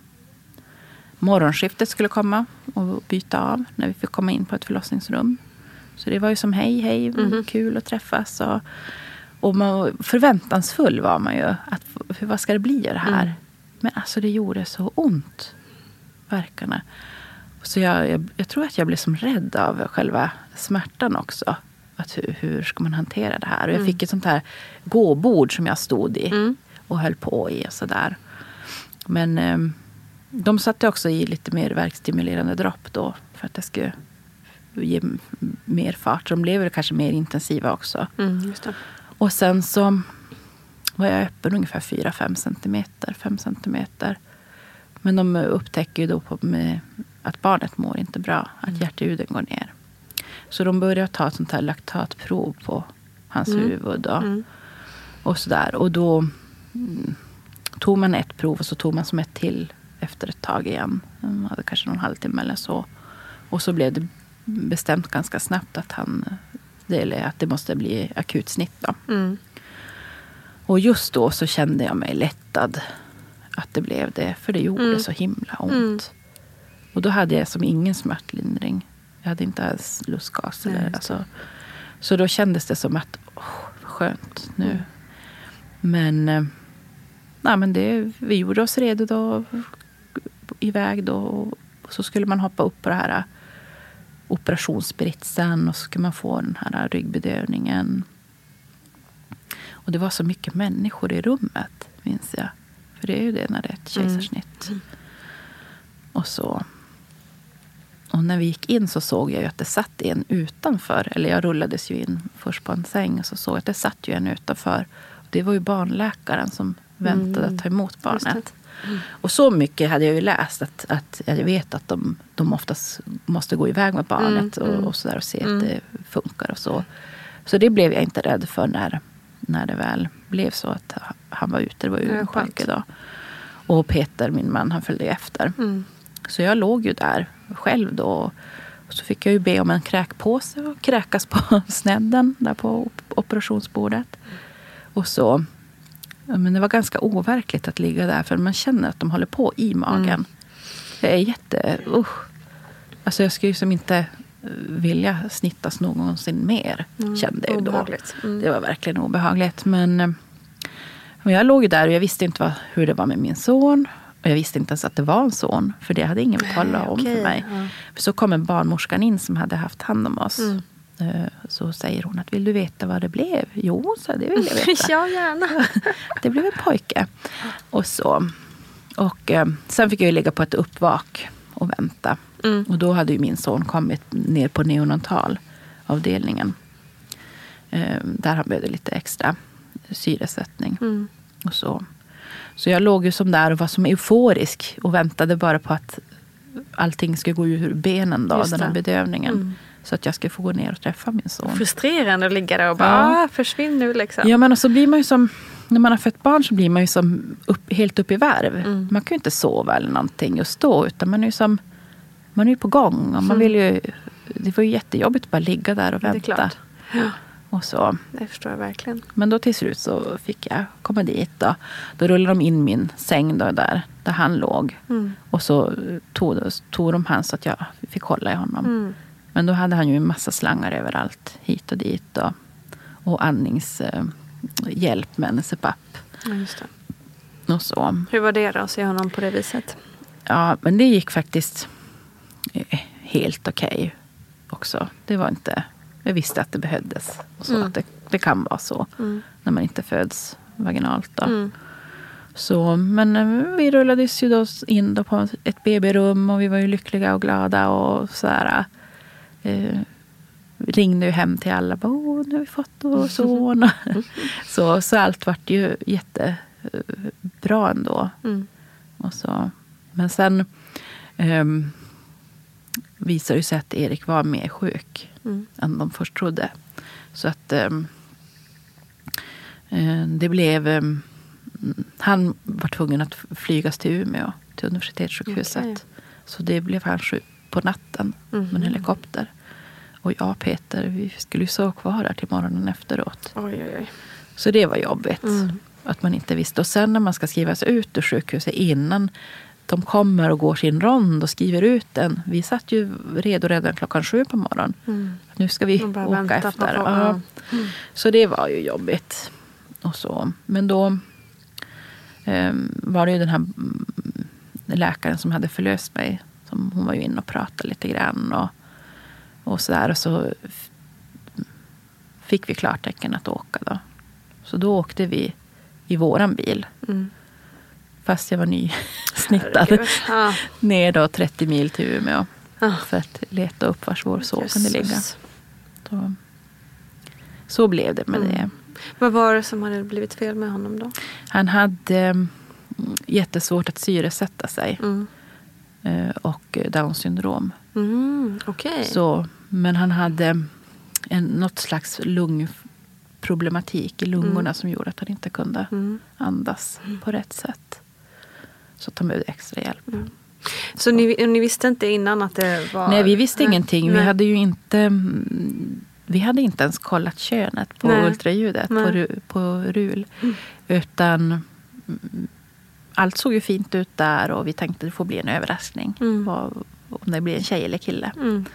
morgonskiftet skulle komma och byta av när vi fick komma in på ett förlossningsrum. Så det var ju som hej, hej, Mhm. kul att träffas. Och, och man, förväntansfull var man ju. Att, hur- vad ska det bli av det här? Mm. Men alltså det gjorde så ont, verkarna. Så jag, jag, jag tror att jag blev som rädd av själva smärtan också. Att hur, hur ska man hantera det här? Och jag Mm. fick ett sånt här gåbord som jag stod i Mm. och höll på i och sådär. Men eh, de satte också i lite mer verkstimulerande dropp då för att det skulle ge mer fart. De blev kanske mer intensiva också. Mm. Och sen så var jag öppen ungefär 4-5 centimeter. 5 centimeter. Men de upptäcker ju då på med att barnet mår inte bra. Att hjärtljuden går ner. Så de började ta ett sånt här laktatprov på hans Mm. huvud. Då. Mm. Och sådär. Och då mm, tog man ett prov och så tog man som ett till efter ett tag igen. Man hade kanske någon halvtimme eller så. Och så blev det bestämt ganska snabbt att han det, att det måste bli akutsnitt. Då. Mm. Och just då så kände jag mig lättad att det blev det. För det gjorde Mm. så himla ont. Och då hade jag som ingen smärtlindring. Jag hade inte alls lustgas. Nej, Eller, det. alltså. Så då kändes det som att, åh, vad skönt nu. Mm. Men, eh, nej, men det, vi gjorde oss redo då. Iväg då. Och så skulle man hoppa upp på det här operationsbritsen. Och så skulle man få den här ryggbedövningen. Och det var så mycket människor i rummet, minns jag. För det är ju det när det är ett Mm. kejsarsnitt. Och så. Och när vi gick in så såg jag att det satt en utanför. Eller jag rullades ju in först på en säng. Och så såg jag att det satt ju en utanför. Det var ju barnläkaren som väntade Mm. att ta emot barnet. Och så mycket hade jag ju läst att, att jag vet att de, de oftast måste gå iväg med barnet Mm, mm. och, och, så där och se Mm. att det funkar och så. Så det blev jag inte rädd för när, när det väl blev så att han var ute. Det var ju en pojke då. Och Peter, min man, han följde efter. Så jag låg ju där själv då. Och så fick jag ju be om en kräkpåse och kräkas på snedden där på op- operationsbordet. Och så. Men det var ganska overkligt att ligga där för man känner att de håller på i magen. Mm. Det är jätte... Usch. Alltså jag skulle ju som inte eh, vilja snittas någonsin mer. Mm, Kände jag då. Mm. Det var verkligen obehagligt. Men, eh, men jag låg ju där och jag visste inte vad, hur det var med min son. Och jag visste inte ens att det var en son. För det hade ingen talat om okej, för mig. ja. Så kom en barnmorskan in som hade haft hand om oss. Mm. Eh, Så säger hon att vill du veta vad det blev? Jo, så det vill jag veta. ja, gärna. Det blev en pojke. Och så. Och eh, sen fick jag ju ligga på ett uppvak och vänta. Mm. Och då hade min son kommit ner på neonatalavdelningen. Eh, där han behövde lite extra syresättning. Mm. Och så. Så jag låg ju som där och var som euforisk och väntade bara på att allting skulle gå ur benen, då, den här bedövningen. Mm. Så att jag skulle få gå ner och träffa min son. Frustrerande att ligga där och bara, Ja. ah, försvinn nu liksom. Ja, men och så blir man ju som... När man har fött barn så blir man ju som upp, helt upp i varv. Mm. Man kan ju inte sova eller någonting just då. Utan man är ju som... Man är ju på gång. Och man vill ju, det var ju jättejobbigt att bara ligga där och Mm. Vänta. Ja, Och så. det förstår jag verkligen. Men då till slut så fick jag komma dit. Då, då rullade de in min säng då där, där han låg. Mm. Och så tog, tog de han så att jag fick hålla i honom. Mm. Men då hade han ju en massa slangar överallt. Hit och dit. Och, och andningshjälp med en CPAP. Ja, just det. Och så. Hur var det då att se honom på det viset? Ja, men det gick faktiskt eh, helt okej också. Det var inte... Jag visste att det behövdes. Och så, Mm. att det, det kan vara så Mm. när man inte föds vaginalt. Då. Mm. Så, men eh, vi rullades ju då in då på ett BB-rum och vi var ju lyckliga och glada. och så här, eh, ringde ju hem till alla. Bara, Åh, nu har vi fått vår son. så, så allt vart ju jättebra ändå. Mm. Och så. Men sen um, visade det sig att Erik var mer sjuk Mm. än de först trodde. Så att ehm, eh, det blev... ehm, han var tvungen att flygas till Umeå, till universitetssjukhuset. Okej. Så det blev han på natten med en Mhm. helikopter. Och jag och Peter, vi skulle ju sova kvar där till morgonen efteråt. Oj, oj, oj. Så det var jobbigt. Mm. Att man inte visste. Och sen när man ska skrivas ut ur sjukhuset innan de kommer och går sin rond och skriver ut den. Vi satt ju redo redan klockan sju på morgonen. Mm. Nu ska vi åka efter. Ja. ja. Så det var ju jobbigt. Och så. Men då ehm, var det ju den här mm, läkaren som hade förlöst mig. Som, hon var ju inne och pratade lite grann. Och, och så där. Och så fick vi klartecken att åka. Då. Så då åkte vi i våran bil. Mm. Fast jag var nysnittad. Ja. Ner då 30 mil till Umeå. Ah. För att leta upp var vår son kunde ligga. Jösses. Så, blev det med Mm. det. Vad var det som hade blivit fel med honom då? Han hade mm, jättesvårt att syresätta sig. Mm. eh, Och Downs syndrom. Mm, Okej. Så, men han hade en, något slags lungproblematik i lungorna Mm. som gjorde att han inte kunde Mm. andas på rätt sätt. Så att han behövde extra hjälp. Så ni, ni visste inte innan att det var... Nej, vi visste Nej. ingenting. Vi Nej. hade ju inte, mm, vi hade inte ens kollat könet på Nej. ultraljudet, på, på RUL. Utan mm, allt såg ju fint ut där och vi tänkte det får bli en överraskning. Mm. Vad, om det blir en tjej eller kille. Mm.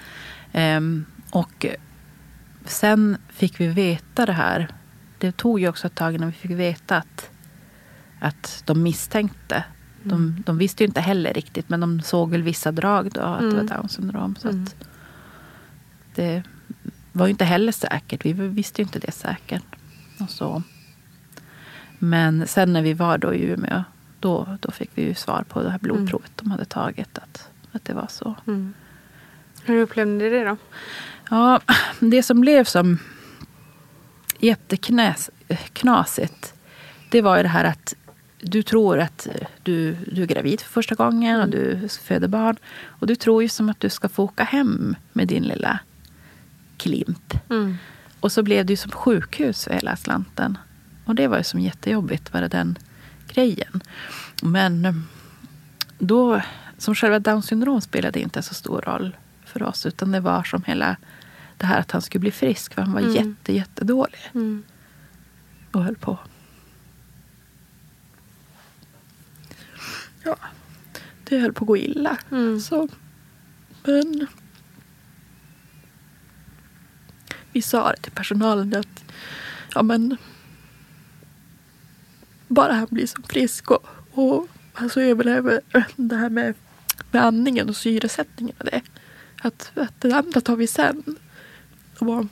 Ehm, och sen fick vi veta det här. Det tog ju också ett tag innan vi fick veta att, att de misstänkte. De, de visste ju inte heller riktigt, men de såg väl vissa drag då, att det Mm. var Downs syndrom. Så Mm. att det var ju inte heller säkert. Vi visste ju inte det säkert. Och så. Men sen när vi var då i Umeå, då, då fick vi ju svar på det här blodprovet de hade tagit. Att, att det var så. Mm. Hur upplevde ni det då? Ja, det som blev som jätteknasigt, det var ju det här att du tror att du, du är gravid för första gången och du föder barn. Och du tror ju som att du ska få åka hem med din lilla klimp. Mm. Och så blev det ju som sjukhus för hela slanten. Och det var ju som jättejobbigt, bara den grejen. Men eh, då, som själva Downs syndrom spelade inte så stor roll för oss. Utan det var som hela det här att han skulle bli frisk. För han var Mm. jätte, jättedålig Mm. och höll på. Ja, det höll på att gå illa. Mm. Så, men vi sa det till personalen att ja, men, bara han blir så frisk och, och han så överlever det här med, med andningen och syresättningen och det. Att, att det andra tar vi sen. Och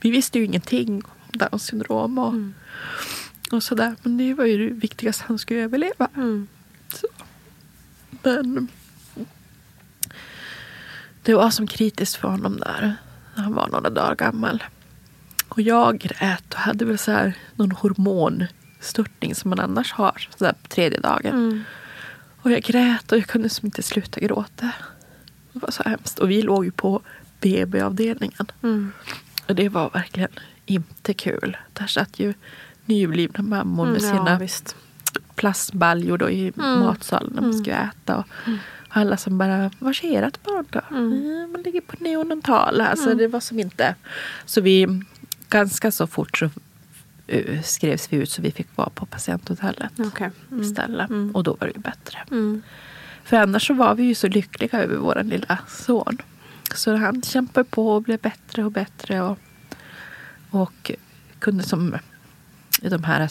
vi visste ju ingenting om Downs syndrom och, Mm. och sådär. Men det var ju det viktigaste, han skulle överleva. Mm. Så. Men det var som kritiskt för honom där. när Han var några dagar gammal. Och jag grät och hade väl så här någon hormonstörtning som man annars har så där på tredje dagen. Mm. Och jag grät och jag kunde som inte sluta gråta. Det var så hemskt. Och vi låg ju på BB-avdelningen. Mm. Och det var verkligen inte kul. Där satt ju nyblivna mammor med Mm, sina ja, visst. Plastbaljor då i Mm. matsalen när man skulle äta. Och alla som bara, var är ert barn då? Mm. Mm. Man ligger på neonatal. Alltså det var som inte. Så vi, ganska så fort så eh, skrevs vi ut så vi fick vara på patienthotellet Okej. Mm. istället. Mm. Och då var det ju bättre. Mm. För annars så var vi ju så lyckliga över vår lilla son. Så han kämpade på och blev bättre och bättre. Och, och kunde som de här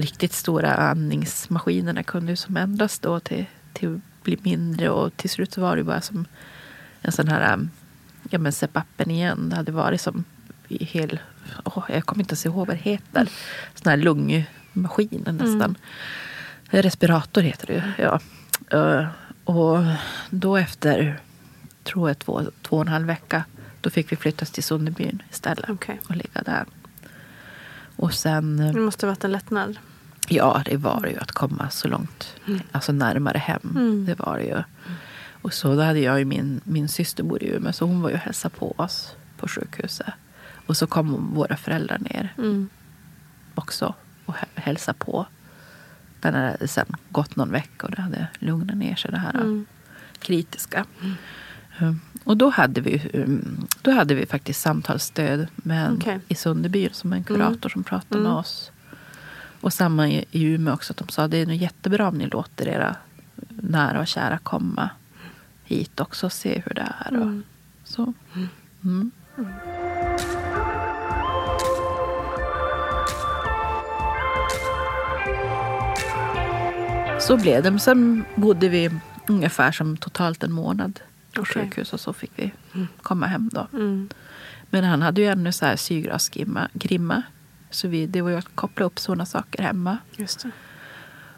riktigt stora andningsmaskinerna kunde ju som ändras då till, till bli mindre. Och till slut så var det bara som en sån här um, ja men CPAPen igen. Det hade varit som i hel, åh, jag kommer inte ens ihåg vad det heter. Sån här lungmaskin nästan. Respirator heter det ju. Ja. Eh, och då efter, tror jag, två, två och en halv vecka. Då fick vi flyttas till Sunderbyn istället. Okej. Och ligga där. Och sen, eh, Det måste ha varit en lättnad. ja det var det ju att komma så långt, alltså närmare hem. Mm. Det var det ju. Och så då hade jag ju min, min syster bor i Umeå så hon var ju och hälsade på oss på sjukhuset. Och så kom våra föräldrar ner Mm. också och hä- hälsa på. Den hade sen gått någon vecka och det hade lugnat ner sig det här Mm. kritiska. Um, Och då hade vi, um, då hade vi faktiskt samtalsstöd med Okej. i Sunderbyn som en kurator som pratade med Mm. oss. Och samma i, i Umeå också. Att de sa det är nog jättebra om ni låter era nära och kära komma hit också och se hur det är. Och, Mm. så. Mm. Så blev det. Men sen bodde vi ungefär som totalt en månad på Okej. sjukhus och så fick vi komma hem då. Mm. Men han hade ju ännu så här syrgasgrimma. Grimma. Så vi, det var ju att koppla upp sådana saker hemma. Just det.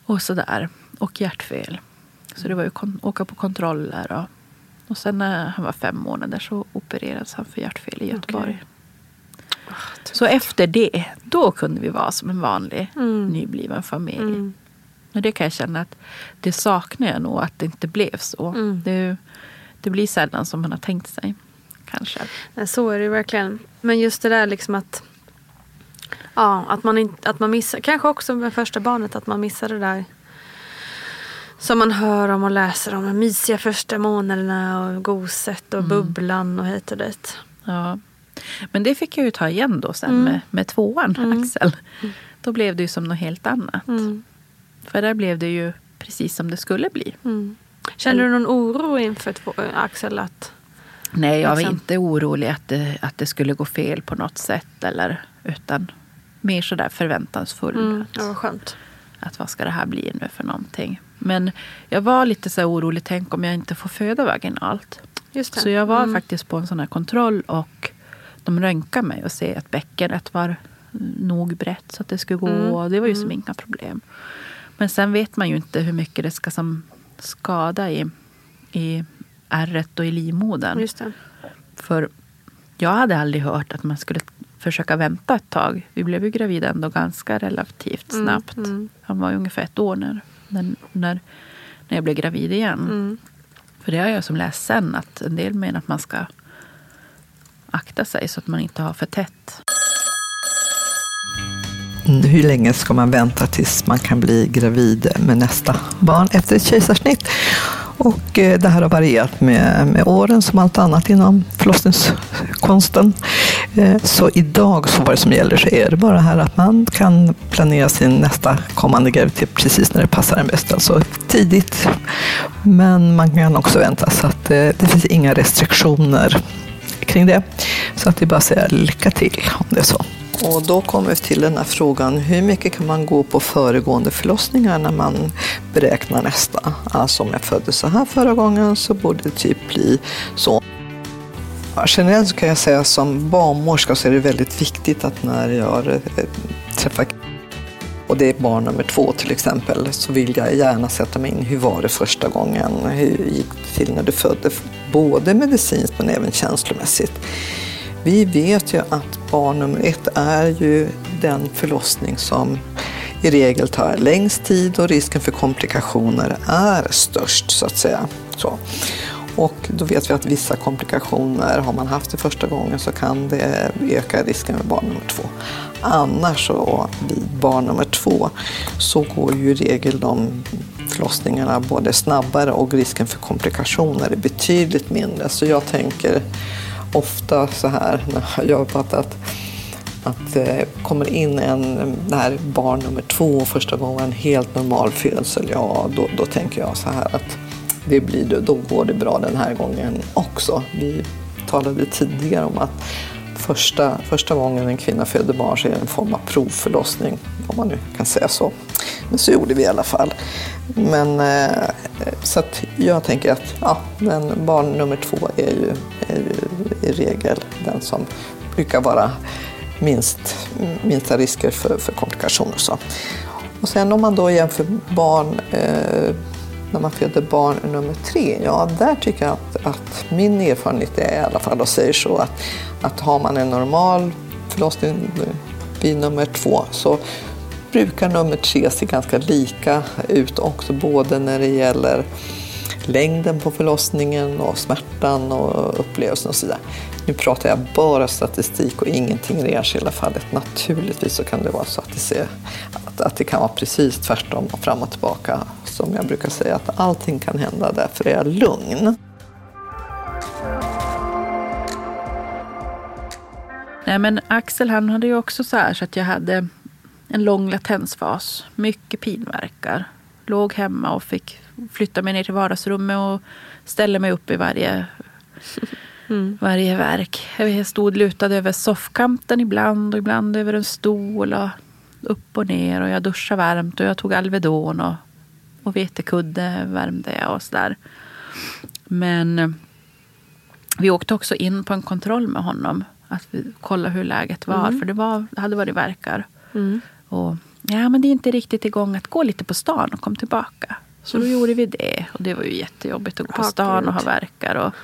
Och sådär. Och hjärtfel. Så det var ju kon- åka på kontroller. Och, och sen när han var fem månader så opererades han för hjärtfel i Göteborg. Så efter det, då kunde vi vara som en vanlig Mm. nybliven familj. Mm. Och det kan jag känna att det saknar jag nog att det inte blev så. Mm. Det, det blir sällan som man har tänkt sig. Kanske. Så är det verkligen. Men just det där liksom att Ja, att man, inte, att man missar, kanske också med första barnet, att man missar det där som man hör om och läser om. De mysiga första månaderna och goset och bubblan och hit och dit. Ja. Men det fick jag ju ta igen då sen Mm. med, med tvåan, Mm. Axel. Då blev det ju som något helt annat. Mm. För där blev det ju precis som det skulle bli. Mm. Känner du någon oro inför två, Axel? Att, Nej, jag var Liksom. inte orolig att det, att det skulle gå fel på något sätt. Eller, utan mer sådär förväntansfull. mm, Att, ja, skönt. att vad ska det här bli nu för någonting. Men jag var lite så orolig. Tänk om jag inte får föda vaginalt. Just det. Så jag var Mm. faktiskt på en sån här kontroll och de röntgade mig och se att bäckenet var nog brett så att det skulle gå. Mm. Det var ju som inga problem. Men sen vet man ju inte hur mycket det ska som skada i, i ärret och i livmodern. För jag hade aldrig hört att man skulle försöka vänta ett tag. Vi blev ju gravida ändå ganska relativt Mm, snabbt. mm. Han var ungefär ett år när, när, när, när jag blev gravid igen. Mm. För det har jag som läst sen att en del menar att man ska akta sig så att man inte har för tätt. Hur länge ska man vänta tills man kan bli gravid med nästa barn efter ett kejsarsnitt? Och eh, det här har varierat med, med åren som allt annat inom förlossningskonsten. Eh, så idag, så vad det som gäller, så är det bara här att man kan planera sin nästa kommande graviditet precis när det passar en bäst. Alltså tidigt, men man kan också vänta. Så att eh, det finns inga restriktioner kring det. Så att det är bara att säga lycka till om det är så. Och då kommer vi till den här frågan, hur mycket kan man gå på föregående förlossningar när man beräknar nästa? Alltså om jag föddes så här förra gången så borde det typ bli så. Generellt så kan jag säga som barnmorska så är det väldigt viktigt att när jag eh, träffar och det är barn nummer två till exempel, så vill jag gärna sätta mig in hur var det första gången? Hur gick det till när du födde? Både medicinskt men även känslomässigt. Vi vet ju att barn nummer ett är ju den förlossning som i regel tar längst tid och risken för komplikationer är störst så att säga. Så. Och då vet vi att vissa komplikationer, har man haft det första gången så kan det öka risken med barn nummer två. Annars så vid barn nummer två så går ju i regel de förlossningarna både snabbare och risken för komplikationer är betydligt mindre. Så jag tänker ofta så här när jag har jobbat att att det eh, kommer in en, när barn nummer två första gången en helt normal födsel, ja då, då tänker jag så här att det blir, då går det bra den här gången också. Vi talade tidigare om att första, första gången en kvinna föder barn så är det en form av provförlossning, om man nu kan säga så. Men så gjorde vi i alla fall. Men, eh, så att jag tänker att ja, men barn nummer två är ju, är ju i regel den som brukar vara minst, minsta risker för, för komplikationer. Och, så. och sen om man då jämför barn eh, när man föder barn nummer tre, ja där tycker jag att, att min erfarenhet är i alla fall och säger så att, att har man en normal förlossning vid nummer två så brukar nummer tre se ganska lika ut också både när det gäller längden på förlossningen och smärtan och upplevelsen och så vidare. Nu pratar jag bara statistik och ingenting i det enskilda fallet. Naturligtvis så kan det vara så att det, ser, att, att det kan vara precis tvärtom och fram och tillbaka. Som jag brukar säga att allting kan hända, därför är jag lugn. Nej, men Axel han hade ju också så här så att jag hade en lång latensfas. Mycket pinverkar. Låg hemma och fick flytta mig ner till vardagsrummet och ställa mig upp i varje Mm. Varje verk. Jag stod lutad över soffkanten ibland och ibland över en stol. Och upp och ner och jag duschade varmt och jag tog Alvedon och, och vetekudde värmde jag och sådär. Men eh, vi åkte också in på en kontroll med honom. Att vi kolla hur läget var. Mm. För det, var, det hade varit verkar. Mm. Och, ja, men det är inte riktigt igång att gå lite på stan och kom tillbaka. Så då gjorde vi det. Och det var ju jättejobbigt att gå på stan och ha verkar. Och,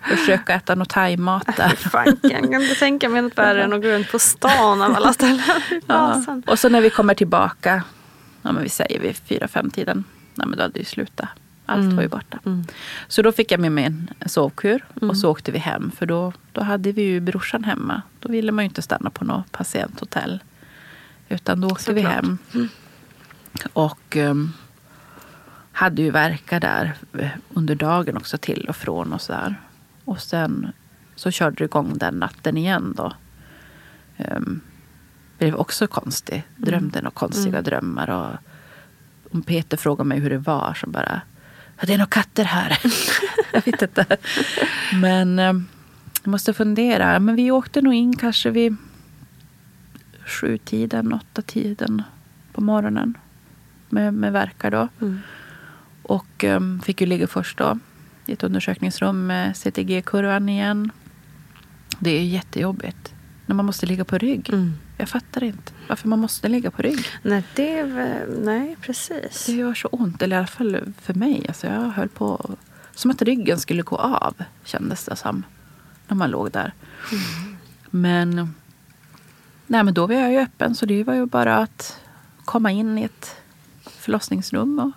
försöka äta något thaimat där. Fanken, jag kan inte tänka mig något värre än att gå runt på stan av alla ställen. Ja. Och så när vi kommer tillbaka, ja, men vi säger vid fyra, fem tiden, ja, men då hade det slutat. Allt mm. var ju borta. Mm. Så då fick jag med mig en sovkur mm. och så åkte vi hem. För då, då hade vi ju brorsan hemma. Då ville man ju inte stanna på något patienthotell. Utan då åkte Såklart. vi hem. Mm. Och um, hade ju verkar där under dagen också till och från och sådär. Och sen så körde det igång den natten igen då. Um, det blev också konstigt. Drömde mm. några konstiga mm. drömmar. Och om Peter frågade mig hur det var så bara, det är några katter här. jag vet inte. Men um, jag måste fundera. Men vi åkte nog in kanske vid sju tiden, åtta tiden på morgonen. Med, med verkar då. Mm. Och um, fick ju ligga först då i ett undersökningsrum med CTG-kurvan igen. Det är jättejobbigt när man måste ligga på rygg. Mm. Jag fattar inte varför man måste ligga på rygg. Nej, det nej, precis. Det gör så ont, eller i alla fall för mig. Alltså jag höll på... Som att ryggen skulle gå av, kändes det som. När man låg där. Mm. Men, nej, men då var jag ju öppen, så det var ju bara att komma in i ett förlossningsrum och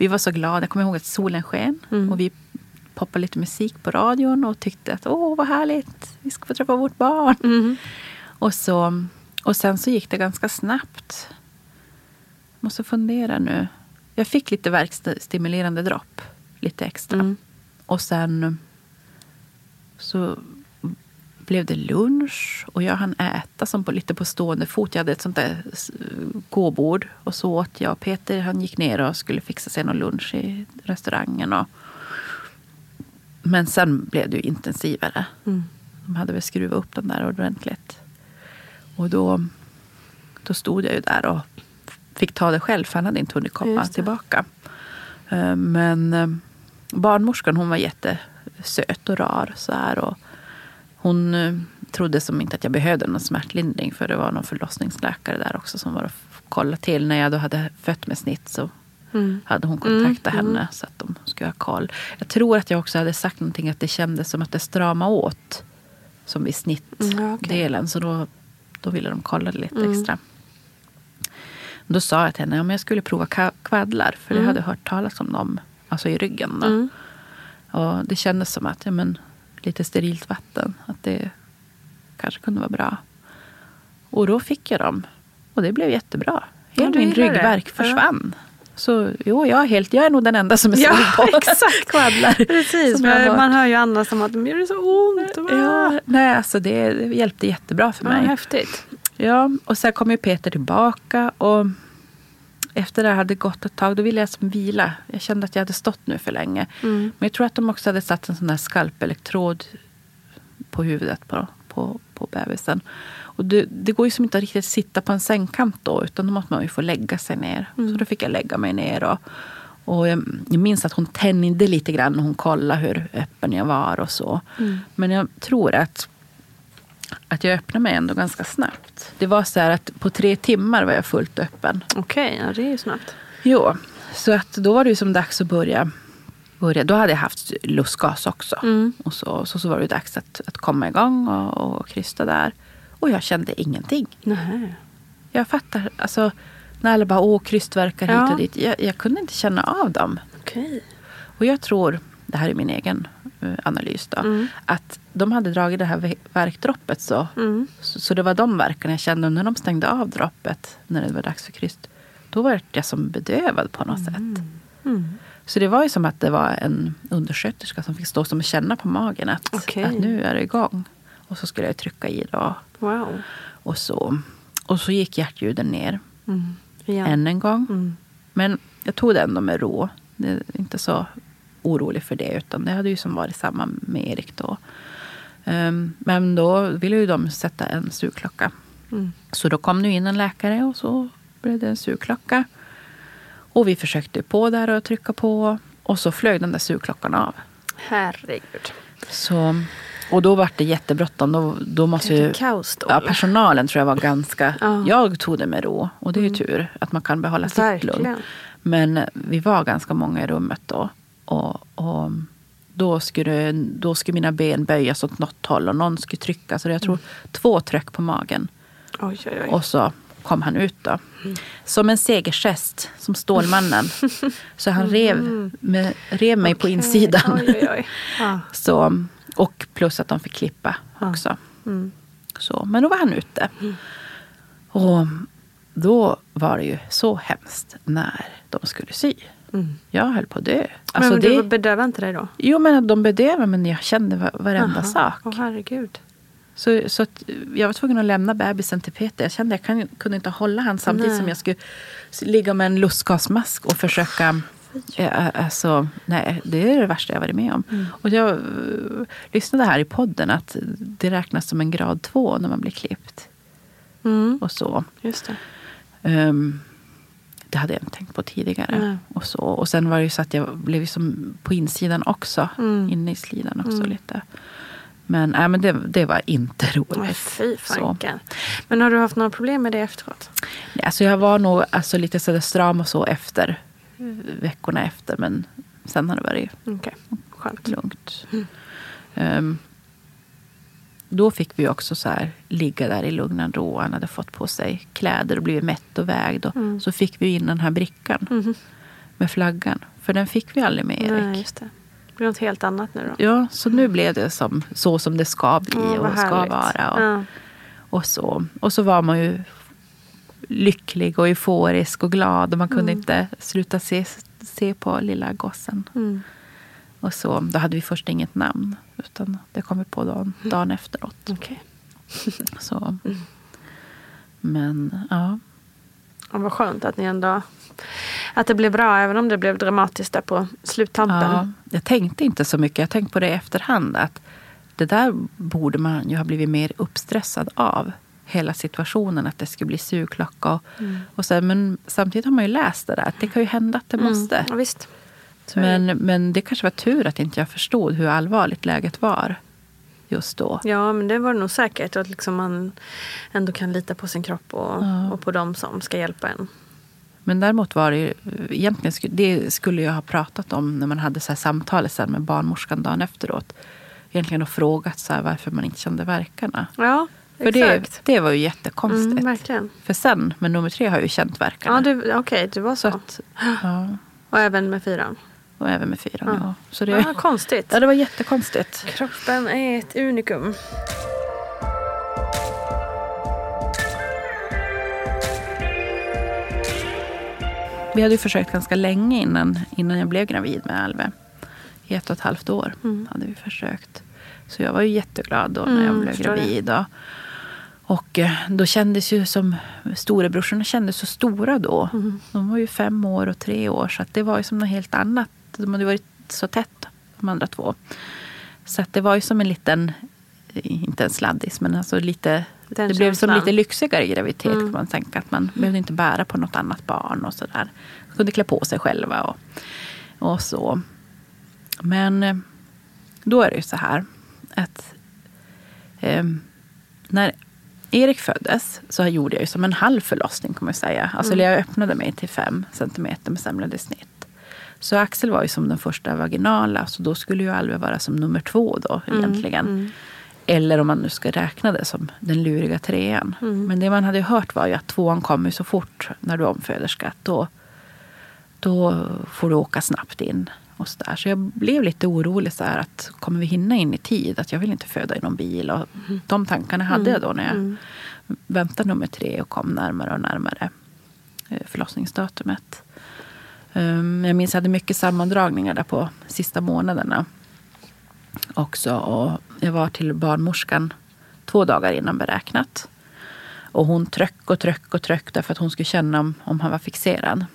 vi var så glada. Jag kommer ihåg att solen sken mm. och vi poppade lite musik på radion och tyckte att åh vad härligt, vi ska få träffa vårt barn. Mm. Och, så, och sen så gick det ganska snabbt. Jag måste fundera nu. Jag fick lite verkstimulerande dropp, lite extra. Mm. Och sen så blev det lunch och jag hann äta som på, lite på stående fot. Jag hade ett sånt där gåbord och så åt jag. Peter han gick ner och skulle fixa sig någon lunch i restaurangen. Och, men sen blev det ju intensivare. Mm. De hade väl skruvat upp den där ordentligt. Och då, då stod jag ju där och fick ta det själv för han hade inte hunnit komma tillbaka. Eh, men eh, barnmorskan hon var jättesöt och rar. Så här, och hon eh, trodde som inte att jag behövde någon smärtlindring för det var någon förlossningsläkare där också som var och kollade till. När jag då hade fött med snitt så mm. hade hon kontaktat mm. henne mm. så att de skulle ha koll. Jag tror att jag också hade sagt någonting att det kändes som att det stramade åt som vid snittdelen. Mm, Så då, då ville de kolla det lite Mm. extra. Då sa jag till henne om jag skulle prova kvaddlar. För jag hade hört talas om dem alltså i ryggen. Då. Mm. Och det kändes som att ja, men, lite sterilt vatten. Att det kanske kunde vara bra. Och då fick jag dem. Och det blev jättebra. Hela min gillar det. ryggvärk Ja. försvann. Så jo, jag är, helt, jag är nog den enda som är Ja, på exakt. kvaddlar. Precis, har man hör ju andra som att de gör det så ont. Ja, nej, alltså det, hjälpte jättebra för Ja, mig. häftigt. Ja, och sen kom ju Peter tillbaka. Och efter det hade gått ett tag, då ville jag som vila. Jag kände att jag hade stått nu för länge. Mm. Men jag tror att de också hade satt en sån där skalpelektrod på huvudet på, på, på bebisen. Och det, det går ju som inte att riktigt sitta på en sängkant då, utan då måste man ju få lägga sig ner. Så då fick jag lägga mig ner. Och, och jag, jag minns att hon tänjde lite grann när hon kollade hur öppen jag var och så. Men jag tror att att jag öppnade mig ändå ganska snabbt. Det var så här att på tre timmar var jag fullt öppen. Okej, ja, det är ju snabbt. Jo, så att då var det ju som dags att börja. börja. Då hade jag haft lustgas också. Mm. Och så, så, så var det dags att, att komma igång och, och krysta där. Och jag kände ingenting. Nej. Jag fattar, alltså när alla bara åh krystverkar hit Ja. och dit. Jag, jag kunde inte känna av dem. Okej. Och jag tror, det här är min egen analys då, Mm. att de hade dragit det här ve- värkdroppet så. Mm. så. Så det var de verkarna jag kände. Och när de stängde av droppet, när det var dags för kryst, då var jag som bedövad på något sätt. Mm. Så det var ju som att det var en undersköterska som fick stå som och känna på magen att, Okej. att nu är det igång. Och så skulle jag trycka i då. Wow. Och så, och så gick hjärtljuden ner Mm. Igen. än en gång. Mm. Men jag tog det ändå med ro. Det är inte så orolig för det. Utan det hade ju som varit samma med Erik då. Ehm, men då ville ju de sätta en sugklocka. Mm. Så då kom det in en läkare och så blev det en sugklocka. Och vi försökte på där och trycka på. Och så flög den där sugklockan av. Herregud. Så, och då var det jättebråttom. Då, då måste ju, kaos då. ja, personalen tror jag var ganska... Ja. Mm. Jag tog det med ro. Och det är ju tur att man kan behålla sitt lugn. Men vi var ganska många i rummet då. Och, och då, skulle, då skulle mina ben böjas åt något håll och någon skulle trycka. Så jag tror två tryck på magen. Oj, oj, oj. Och så kom han ut då. Som en segergest, som Stålmannen. Så han rev, med, rev mig på Okej. insidan. Ja. Så, och plus att de fick klippa också. Mm. Så, men då var han ute. Och då var det ju så hemskt när de skulle sy. Jag höll på att dö. Alltså men det, du bedövade inte dig då? Jo, men de bedövade men jag kände va- varenda Aha. sak. Åh herregud. Så, så jag var tvungen att lämna bebisen till Peter. Jag kände att jag kan, kunde inte hålla han samtidigt Nej. som jag skulle ligga med en lustgasmask och försöka... Eh, Alltså, nej, det är det värsta jag varit med om. Mm. Och jag eh, lyssnade här i podden att det räknas som en grad två när man blir klippt. Mm. Och så. Just det. Ehm, det hade jag inte tänkt på tidigare. Och, så. och sen var det ju så att jag blev ju som på insidan också. Mm. Inne i slidan också lite. Men, nej, men det, det var inte roligt. Nej, fy Så. fanken. Men har du haft några problem med det efteråt? Nej, Alltså jag var nog alltså lite sådär stram och så efter. Veckorna efter. Men sen har det varit Okej, skönt. lugnt. Ehm, då fick vi också så här, ligga där i lugn och ro. Han hade fått på sig kläder och blivit mätt och vägd. Och Så fick vi in den här brickan Mhm. med flaggan. För den fick vi aldrig med Erik. Nej, just det. Det blir något helt annat nu då. Ja, så nu blev det som, så som det ska bli vad och ska vara. Och, Ja. och, så. och så var man ju lycklig och euforisk och glad. Och man kunde inte sluta se, se på lilla gossen. Mm. Och så, då hade vi först inget namn. Utan det kom vi på dagen, dagen efteråt. Okej. Så. Men ja. Ja, vad skönt att ni ändå... Att det blev bra, även om det blev dramatiskt där på sluttampen. ja. Jag tänkte inte så mycket. Jag tänkte på det i efterhand. Att det där borde man ju ha blivit mer uppstressad av. Hela situationen, att det skulle bli sugklocka. Och, och så, men samtidigt har man ju läst det där. Att det kan ju hända att det måste. Mm. Ja, det. Men, men det kanske var tur att inte jag förstod hur allvarligt läget var just då. Ja, men det var det nog säkert. Att liksom man ändå kan lita på sin kropp och, Ja. och på dem som ska hjälpa en. Men däremot var det egentligen det skulle jag ha pratat om när man hade så här samtalet sen med barnmorskan dagen efteråt. egentligen och frågat så varför man inte kände verkarna. Ja, För det, exakt. det var ju jättekonstigt. Mm, verkligen. För sen med nummer tre har jag ju känt verkarna. Ja, okej, det var så. Så att, ja, Och även med fyran. Och även med fyran. Ja. Så det, Ja, konstigt. ja, det var jättekonstigt. Kroppen är ett unikum. Vi hade ju försökt ganska länge innan, innan jag blev gravid med Alve. I ett och ett halvt år hade vi försökt. Så jag var ju jätteglad då när jag Mm, blev förstår det. gravid. Och, eh, då kändes ju som storebrorsorna kändes så stora då. Mm. De var ju fem år och tre år. Så det var ju som något helt annat. De hade varit så tätt, de andra två. Så att det var ju som en liten, inte en sladdis, men alltså lite Den det blev som lite lyxigare graviditet Mm. kan man tänka. Att man behövde inte bära på något annat barn och sådär. Man kunde klä på sig själva och, och så. Men eh, då är det ju så här att eh, när Erik föddes så gjorde jag ju som en halv förlossning kan man säga. Alltså Mm. jag öppnade mig till fem centimeter med semlade snitt. Så Axel var ju som den första vaginala. Så då skulle ju Alve vara som nummer två då Mm, egentligen. Eller om man nu ska räkna det som den luriga trean. Mm. Men det man hade hört var ju att tvåan kommer så fort när du omföderska. Då, då får du åka snabbt in. Och så, där. så jag blev lite orolig så här att kommer vi hinna in i tid? Att jag vill inte föda i någon bil. Och De tankarna hade jag då när jag väntade nummer tre och kom närmare och närmare eh, förlossningsdatumet. Um, Jag minns att jag hade mycket sammandragningar där på sista månaderna också. Och jag var till barnmorskan två dagar innan beräknat. Och hon tryck och tryck och tryck därför att hon skulle känna om, om han var fixerad.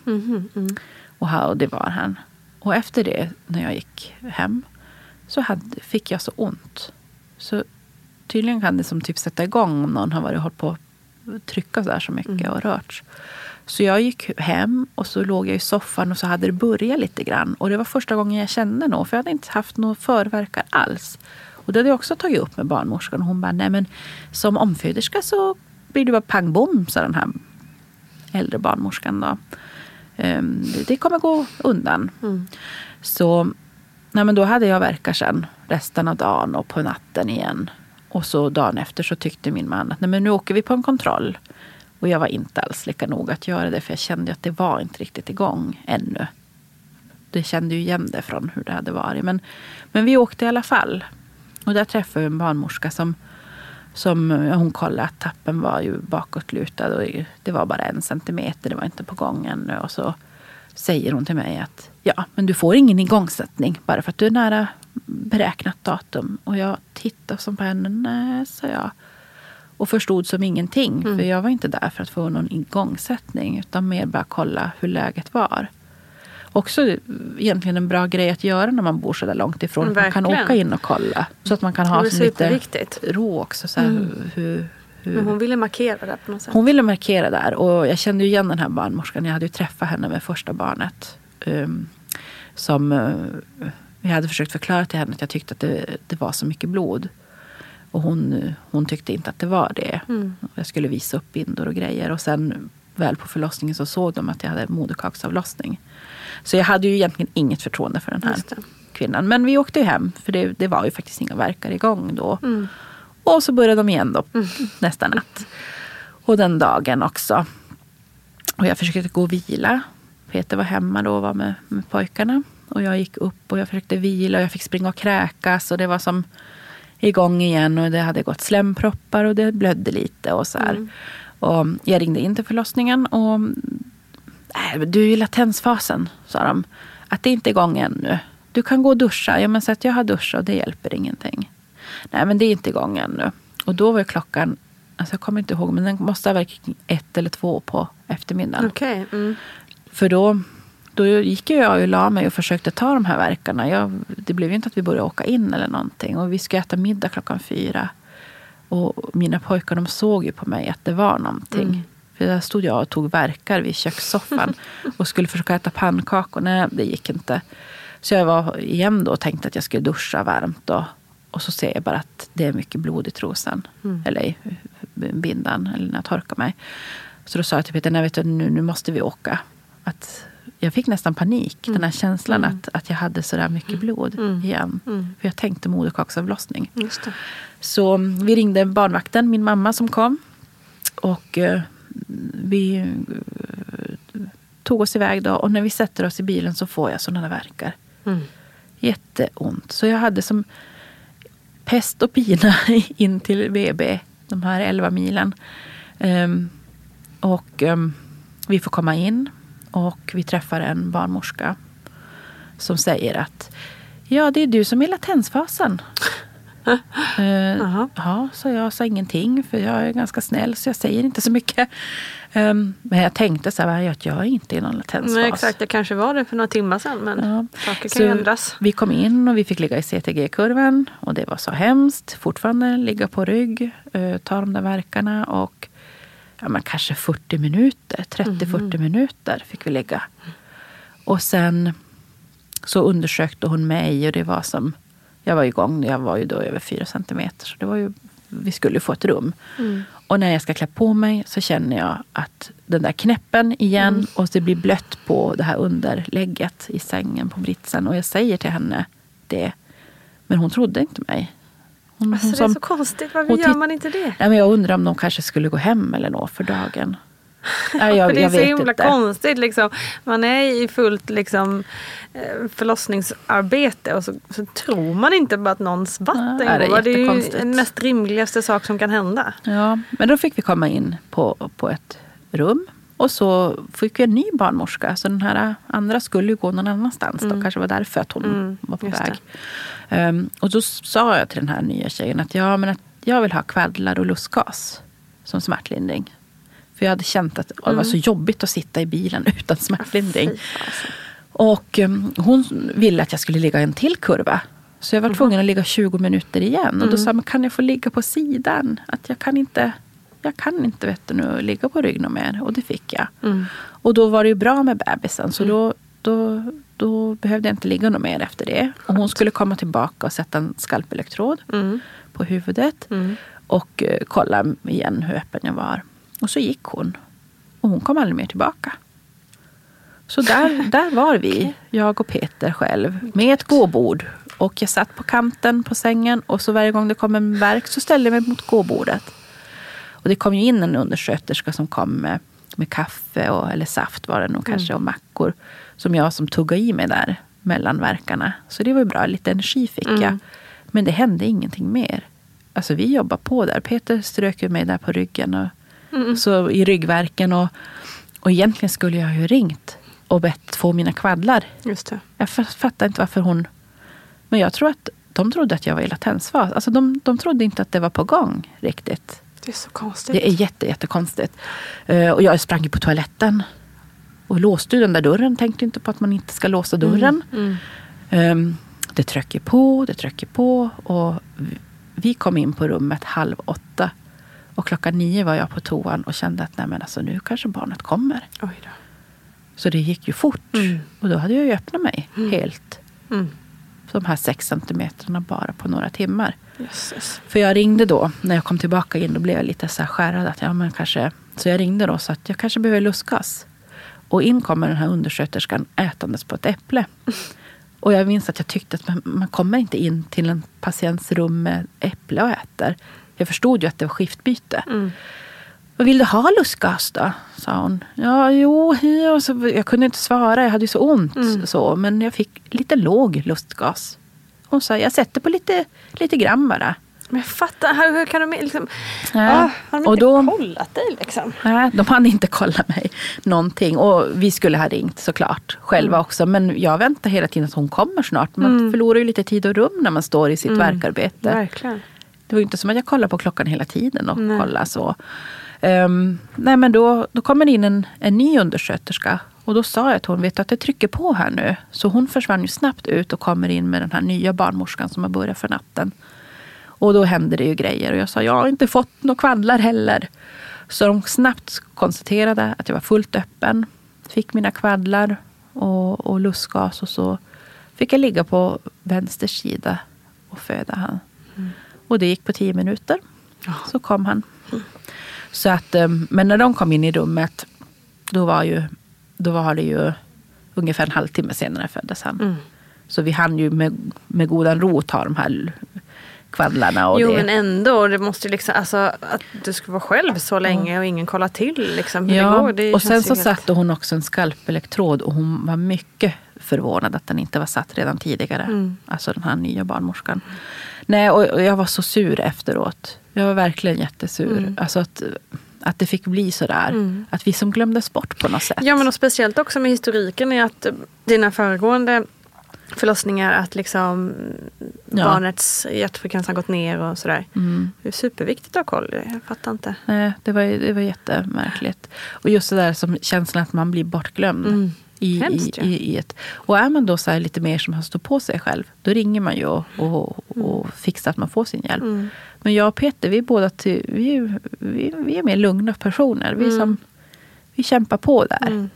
Och, ha- och det var han. Och efter det, när jag gick hem, så hade, fick jag så ont. Så tydligen kan det som typ sätta igång om någon har varit hållit på att trycka så där så mycket och rört. Så jag gick hem och så låg jag i soffan och så hade det börjat lite grann. Och det var första gången jag kände något, för jag hade inte haft några förverkar alls. Och det hade jag också tagit upp med barnmorskan. Och hon bara, nej men som omföderska så blir det bara pang bom, sa den här äldre barnmorskan. Då. Ehm, det- kommer gå undan. Så nej men då hade jag verkar sen resten av dagen och på natten igen. Och så dagen efter så tyckte min man att nej men nu åker vi på en kontroll. Och jag var inte alls lika noga att göra det för jag kände att det var inte riktigt igång ännu. Det kände ju igen det från hur det hade varit. Men, men vi åkte i alla fall. Och där träffade vi en barnmorska som, som hon kollade att tappen var ju bakåtlutad. Och det var bara en centimeter, det var inte på gång ännu. Och så säger hon till mig att ja, men du får ingen igångsättning bara för att du är nära beräknat datum. Och jag tittade som på henne, nej, sa jag. Och förstod som ingenting. För jag var inte där för att få någon igångsättning. Utan mer bara kolla hur läget var. Också egentligen en bra grej att göra när man bor så där långt ifrån. Att man kan åka in och kolla. Så att man kan ha lite superviktigt. ro också. Så här, hur, hur, Men hon ville markera det på något sätt. hon ville markera där. Och jag kände ju igen den här barnmorskan. Jag hade ju träffat henne med första barnet. Um, som uh, jag hade försökt förklara till henne att jag tyckte att det, det var så mycket blod. Och hon, hon tyckte inte att det var det. Jag skulle visa upp bindor och grejer. Och sen väl på förlossningen så såg de att jag hade moderkaksavlossning. Så jag hade ju egentligen inget förtroende för den här kvinnan. Men vi åkte ju hem. För det, det var ju faktiskt inga verkar igång då. Mm. Och så började de igen då nästa natt. Och den dagen också. Och jag försökte gå och vila. Peter var hemma då och var med, med pojkarna. Och jag gick upp och jag försökte vila och jag fick springa och kräkas. Och det var som igång igen och det hade gått slemproppar och det blödde lite och så här. Och jag ringde in till förlossningen och äh, du är i latensfasen, sa de. Att det inte är igång ännu. Du kan gå och duscha. Ja, men så att jag har duschat och det hjälper ingenting. Nej, men det är inte igång ännu. Och då var klockan, alltså jag kommer inte ihåg, men den måste ha varit ett eller två på eftermiddagen. Okej. Mm. För då, då gick jag och la mig och försökte ta de här verkarna. Jag, det blev ju inte att vi började åka in eller någonting. Och vi skulle äta middag klockan fyra. Och mina pojkar de såg ju på mig att det var någonting. För där stod jag och tog verkar vid kökssoffan. och skulle försöka äta pannkakor. Nej, det gick inte. Så jag var igen då och tänkte att jag skulle duscha varmt. Och, och så ser jag bara att det är mycket blod i trosan. Eller i bindan. Eller när jag torkar mig. Så då sa jag till Peter, nej vet du, nu, nu måste vi åka. Att jag fick nästan panik. Den här känslan att, att jag hade sådär mycket blod igen. För jag tänkte moderkaksavlossning. Så vi ringde barnvakten, min mamma som kom. Och eh, vi eh, tog oss iväg då. Och när vi sätter oss i bilen så får jag sådana verkar. Jätteont. Så jag hade som pest och pina in till BB. De här 11 milen. Ehm, och ehm, vi får komma in. Och vi träffar en barnmorska. Som säger att ja, det är du som är i latensfasen. Eh, ja, så jag sa ingenting för jag är ganska snäll så jag säger inte så mycket. Ehm, men jag tänkte så här att jag är inte i någon latensfas. Nej, exakt, det kanske var det för några timmar sedan men Ja. saker kan Så ändras. Vi kom in och vi fick ligga i CTG-kurvan och det var så hemskt. Fortfarande ligga på rygg, eh, ta de där verkarna och ja, men kanske 40 minuter, 30-40 minuter fick vi ligga. Och sen så undersökte hon mig och det var som, jag var igång, jag var ju då över 4 centimeter så det var ju, vi skulle ju få ett rum. Och när jag ska klä på mig så känner jag att den där knäppen igen och det blir blött på det här underlägget i sängen på britsen. Och jag säger till henne det. Men hon trodde inte mig. Hon, Alltså, hon det är som- så konstigt, varför gör man inte det? Nej, men jag undrar om de kanske skulle gå hem eller nå för dagen. Nej, jag, det är så himla inte. konstigt. Liksom. Man är i fullt liksom, eh, förlossningsarbete och så, så tror man inte bara att någons vatten är går. Det är ju den mest rimligaste sak som kan hända. Ja, men då fick vi komma in på, på ett rum. Och så fick vi en ny barnmorska. Så den här andra skulle ju gå någon annanstans. Då kanske var därför att hon var på Mm. just väg. Ehm, och då sa jag till den här nya tjejen att, ja, men att jag vill ha kvaddlar och lustgas som smärtlindring. För jag hade känt att det var Mm. så jobbigt att sitta i bilen utan smärtlindring. Och um, hon ville att jag skulle ligga en till kurva. Så jag var tvungen att ligga 20 minuter igen. Och då sa jag, men kan jag få ligga på sidan? Att jag kan inte, jag kan inte vet du, nu, ligga på rygg mer. Och det fick jag. Och då var det ju bra med bebisen. Så då, då, då behövde jag inte ligga något mer efter det. Och hon skulle komma tillbaka och sätta en skalpelektrod på huvudet. Och eh, kolla igen hur öppen jag var. Och så gick hon. Och hon kom aldrig mer tillbaka. Så där, där var vi, jag och Peter själv, med ett gåbord. Och jag satt på kanten på sängen och så varje gång det kom en verk så ställde jag mig mot gåbordet. Och det kom ju in en undersköterska som kom med, med kaffe, och, eller saft var det nog kanske, och mackor. Som jag som tuggade i mig där mellan verkarna. Så det var ju bra, lite energi fick jag. Men det hände ingenting mer. Alltså vi jobbade på där. Peter strök ju mig där på ryggen. Och, så i ryggverken. Och, och egentligen skulle jag ju ringt och bett få mina kvaddlar. Just det. Jag fa- fattar inte varför hon... Men jag tror att de trodde att jag var i latensfas. Alltså de, de trodde inte att det var på gång riktigt. Det är så konstigt. Det är jätte, jättekonstigt. Eh, och jag sprang på toaletten. Och låste den där dörren. Tänkte inte på att man inte ska låsa dörren. Ehm, det trycker på, det trycker på. Och vi- kom in på rummet halv åtta. Och klockan nio var jag på toan och kände att nej men alltså, nu kanske barnet kommer. Så det gick ju fort. Och då hade jag ju öppnat mig helt. Mm. De här sex centimeterna bara på några timmar. Jösses. För jag ringde då, när jag kom tillbaka in, då blev jag lite så här skärrad. Att, ja, men kanske, så jag ringde då så att jag kanske behöver lustgas. Och in kommer den här undersköterskan ätandes på ett äpple. Och jag minns att jag tyckte att man, man kommer inte in till en patients rum med äpple och äter. Jag förstod ju att det var skiftbyte. Vad vill du ha lustgas då? sa hon. Ja, jo, ja. Så jag kunde inte svara, jag hade ju så ont. Så, men jag fick lite låg lustgas. Hon sa, jag sätter på lite, lite grann bara. Men jag fattar, hur, kan de liksom... Ja. Ah, har de Och inte då- kollat dig liksom? Nej, de hann inte kolla mig någonting. Och vi skulle ha ringt såklart själva också. Men jag väntar hela tiden att hon kommer snart. Man förlorar ju lite tid och rum när man står i sitt verkarbete. Verkligen. Det var ju inte som att jag kollade på klockan hela tiden och Nej. kollade så. Ehm, nej men då, då kommer det in en, en ny undersköterska. Och då sa jag till hon, vet du att det trycker på här nu? Så hon försvann ju snabbt ut och kommer in med den här nya barnmorskan som har börjat för natten. Och då hände det ju grejer. Och jag sa, jag har inte fått några kvaddlar heller. Så de snabbt konstaterade att jag var fullt öppen. Fick mina kvaddlar och, och lustgas. Och så fick jag ligga på vänster sida och föda han. Och det gick på tio minuter. Så kom han. Så att, eh, men när de kom in i rummet, då var, ju, då var det ju ungefär en halvtimme senare föddes han. Mm. Så vi hann ju med, med godan ro ta de här kvaddlarna. Och Jo det. men ändå, det måste liksom, alltså att du ska vara själv så länge och ingen kollar till liksom hur ja, det går. Det och sen så helt- satte hon också en skalpelektrod och hon var mycket förvånad att den inte var satt redan tidigare. Mm. Alltså den här nya barnmorskan. Nej, och jag var så sur efteråt. Jag var verkligen jättesur. Mm. Alltså att, att det fick bli sådär. Att vi som glömdes bort på något sätt. Ja men och speciellt också med historiken är att dina föregående förlossningar att liksom Ja. barnets hjärtfrekvens har gått ner och sådär. Mm. Det är superviktigt att ha koll. Jag fattar inte. Nej, det var, det var jättemärkligt. Och just det där som känslan att man blir bortglömd. Mm. I, Hemskt i, ju. i, i ett, och är man då så lite mer som har stått på sig själv, då ringer man ju och, och, och fixar att man får sin hjälp. Mm. Men jag och Peter, vi är båda till, vi, är- vi, vi är mer lugna personer. Vi, Mm. som, vi kämpar på där. Mm.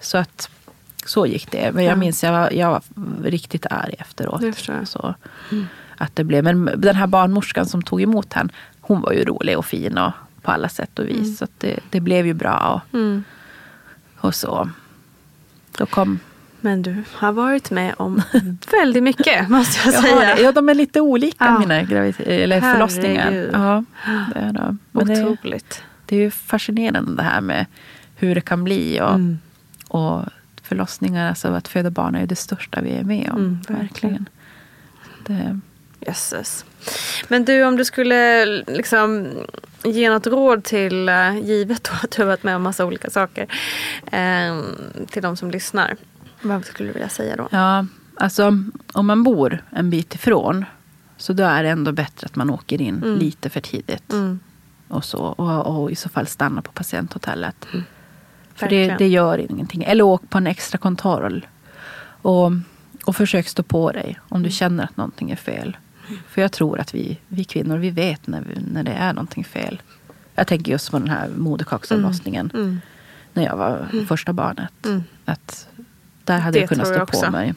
Så att så gick det. Men jag Ja. minns jag var, jag var riktigt arg efteråt. Så, att det blev. Men den här barnmorskan som tog emot henne, hon var ju rolig och fin och på alla sätt och vis. Så att det, det blev ju bra. Och, Mm. och så. Då kom... Men du har varit med om väldigt mycket måste jag Jag säga. Ja, de är lite olika Ja. mina gravid- eller förlossningar. Ja, det är de. Otroligt. det är ju fascinerande det här med hur det kan bli. Och, Mm. och förlossningar, alltså att föda barn är det största vi är med om. Mm, verkligen. verkligen. Det, Jösses. Men du, om du skulle liksom ge något råd till, eh, givet då att du har varit med om massa olika saker, eh, till de som lyssnar. Vad skulle du vilja säga då? ja, alltså om man bor en bit ifrån så då är det ändå bättre att man åker in Mm. lite för tidigt. Mm. Och, så, och, och i så fall stanna på patienthotellet. För det, det gör ingenting. Eller åk på en extra kontroll. Och, och försök stå på dig om Mm. du känner att någonting är fel. För jag tror att vi, vi kvinnor, vi vet när, vi, när det är någonting fel. Jag tänker just på den här moderkaksavlossningen. Mm. När jag var första barnet. Mm. Att där hade Det jag kunnat tror stå jag på mig.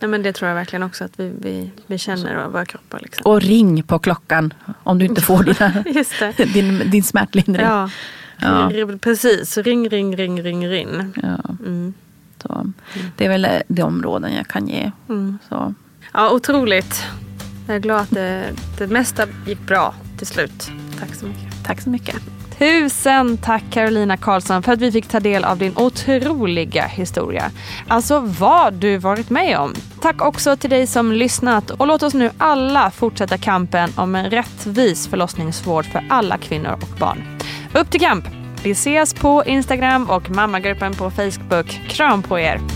Nej, men det tror jag verkligen också att vi, vi, vi känner våra kroppar. Liksom. Och ring på klockan om du inte får dina, din, din smärtlindring. Ja. Ja. Precis, ring, ring, ring, ring, ring. Ja. Mm. Så, det är väl de områden jag kan ge. Mm. Så. Ja, otroligt. Jag är glad att det, det mesta gick bra till slut. Tack så mycket. Tack så mycket. Tusen tack Carolina Karlsson för att vi fick ta del av din otroliga historia. Alltså vad du varit med om. Tack också till dig som lyssnat och låt oss nu alla fortsätta kampen om en rättvis förlossningsvård för alla kvinnor och barn. Upp till kamp! Vi ses på Instagram och mammagruppen på Facebook. Kram på er!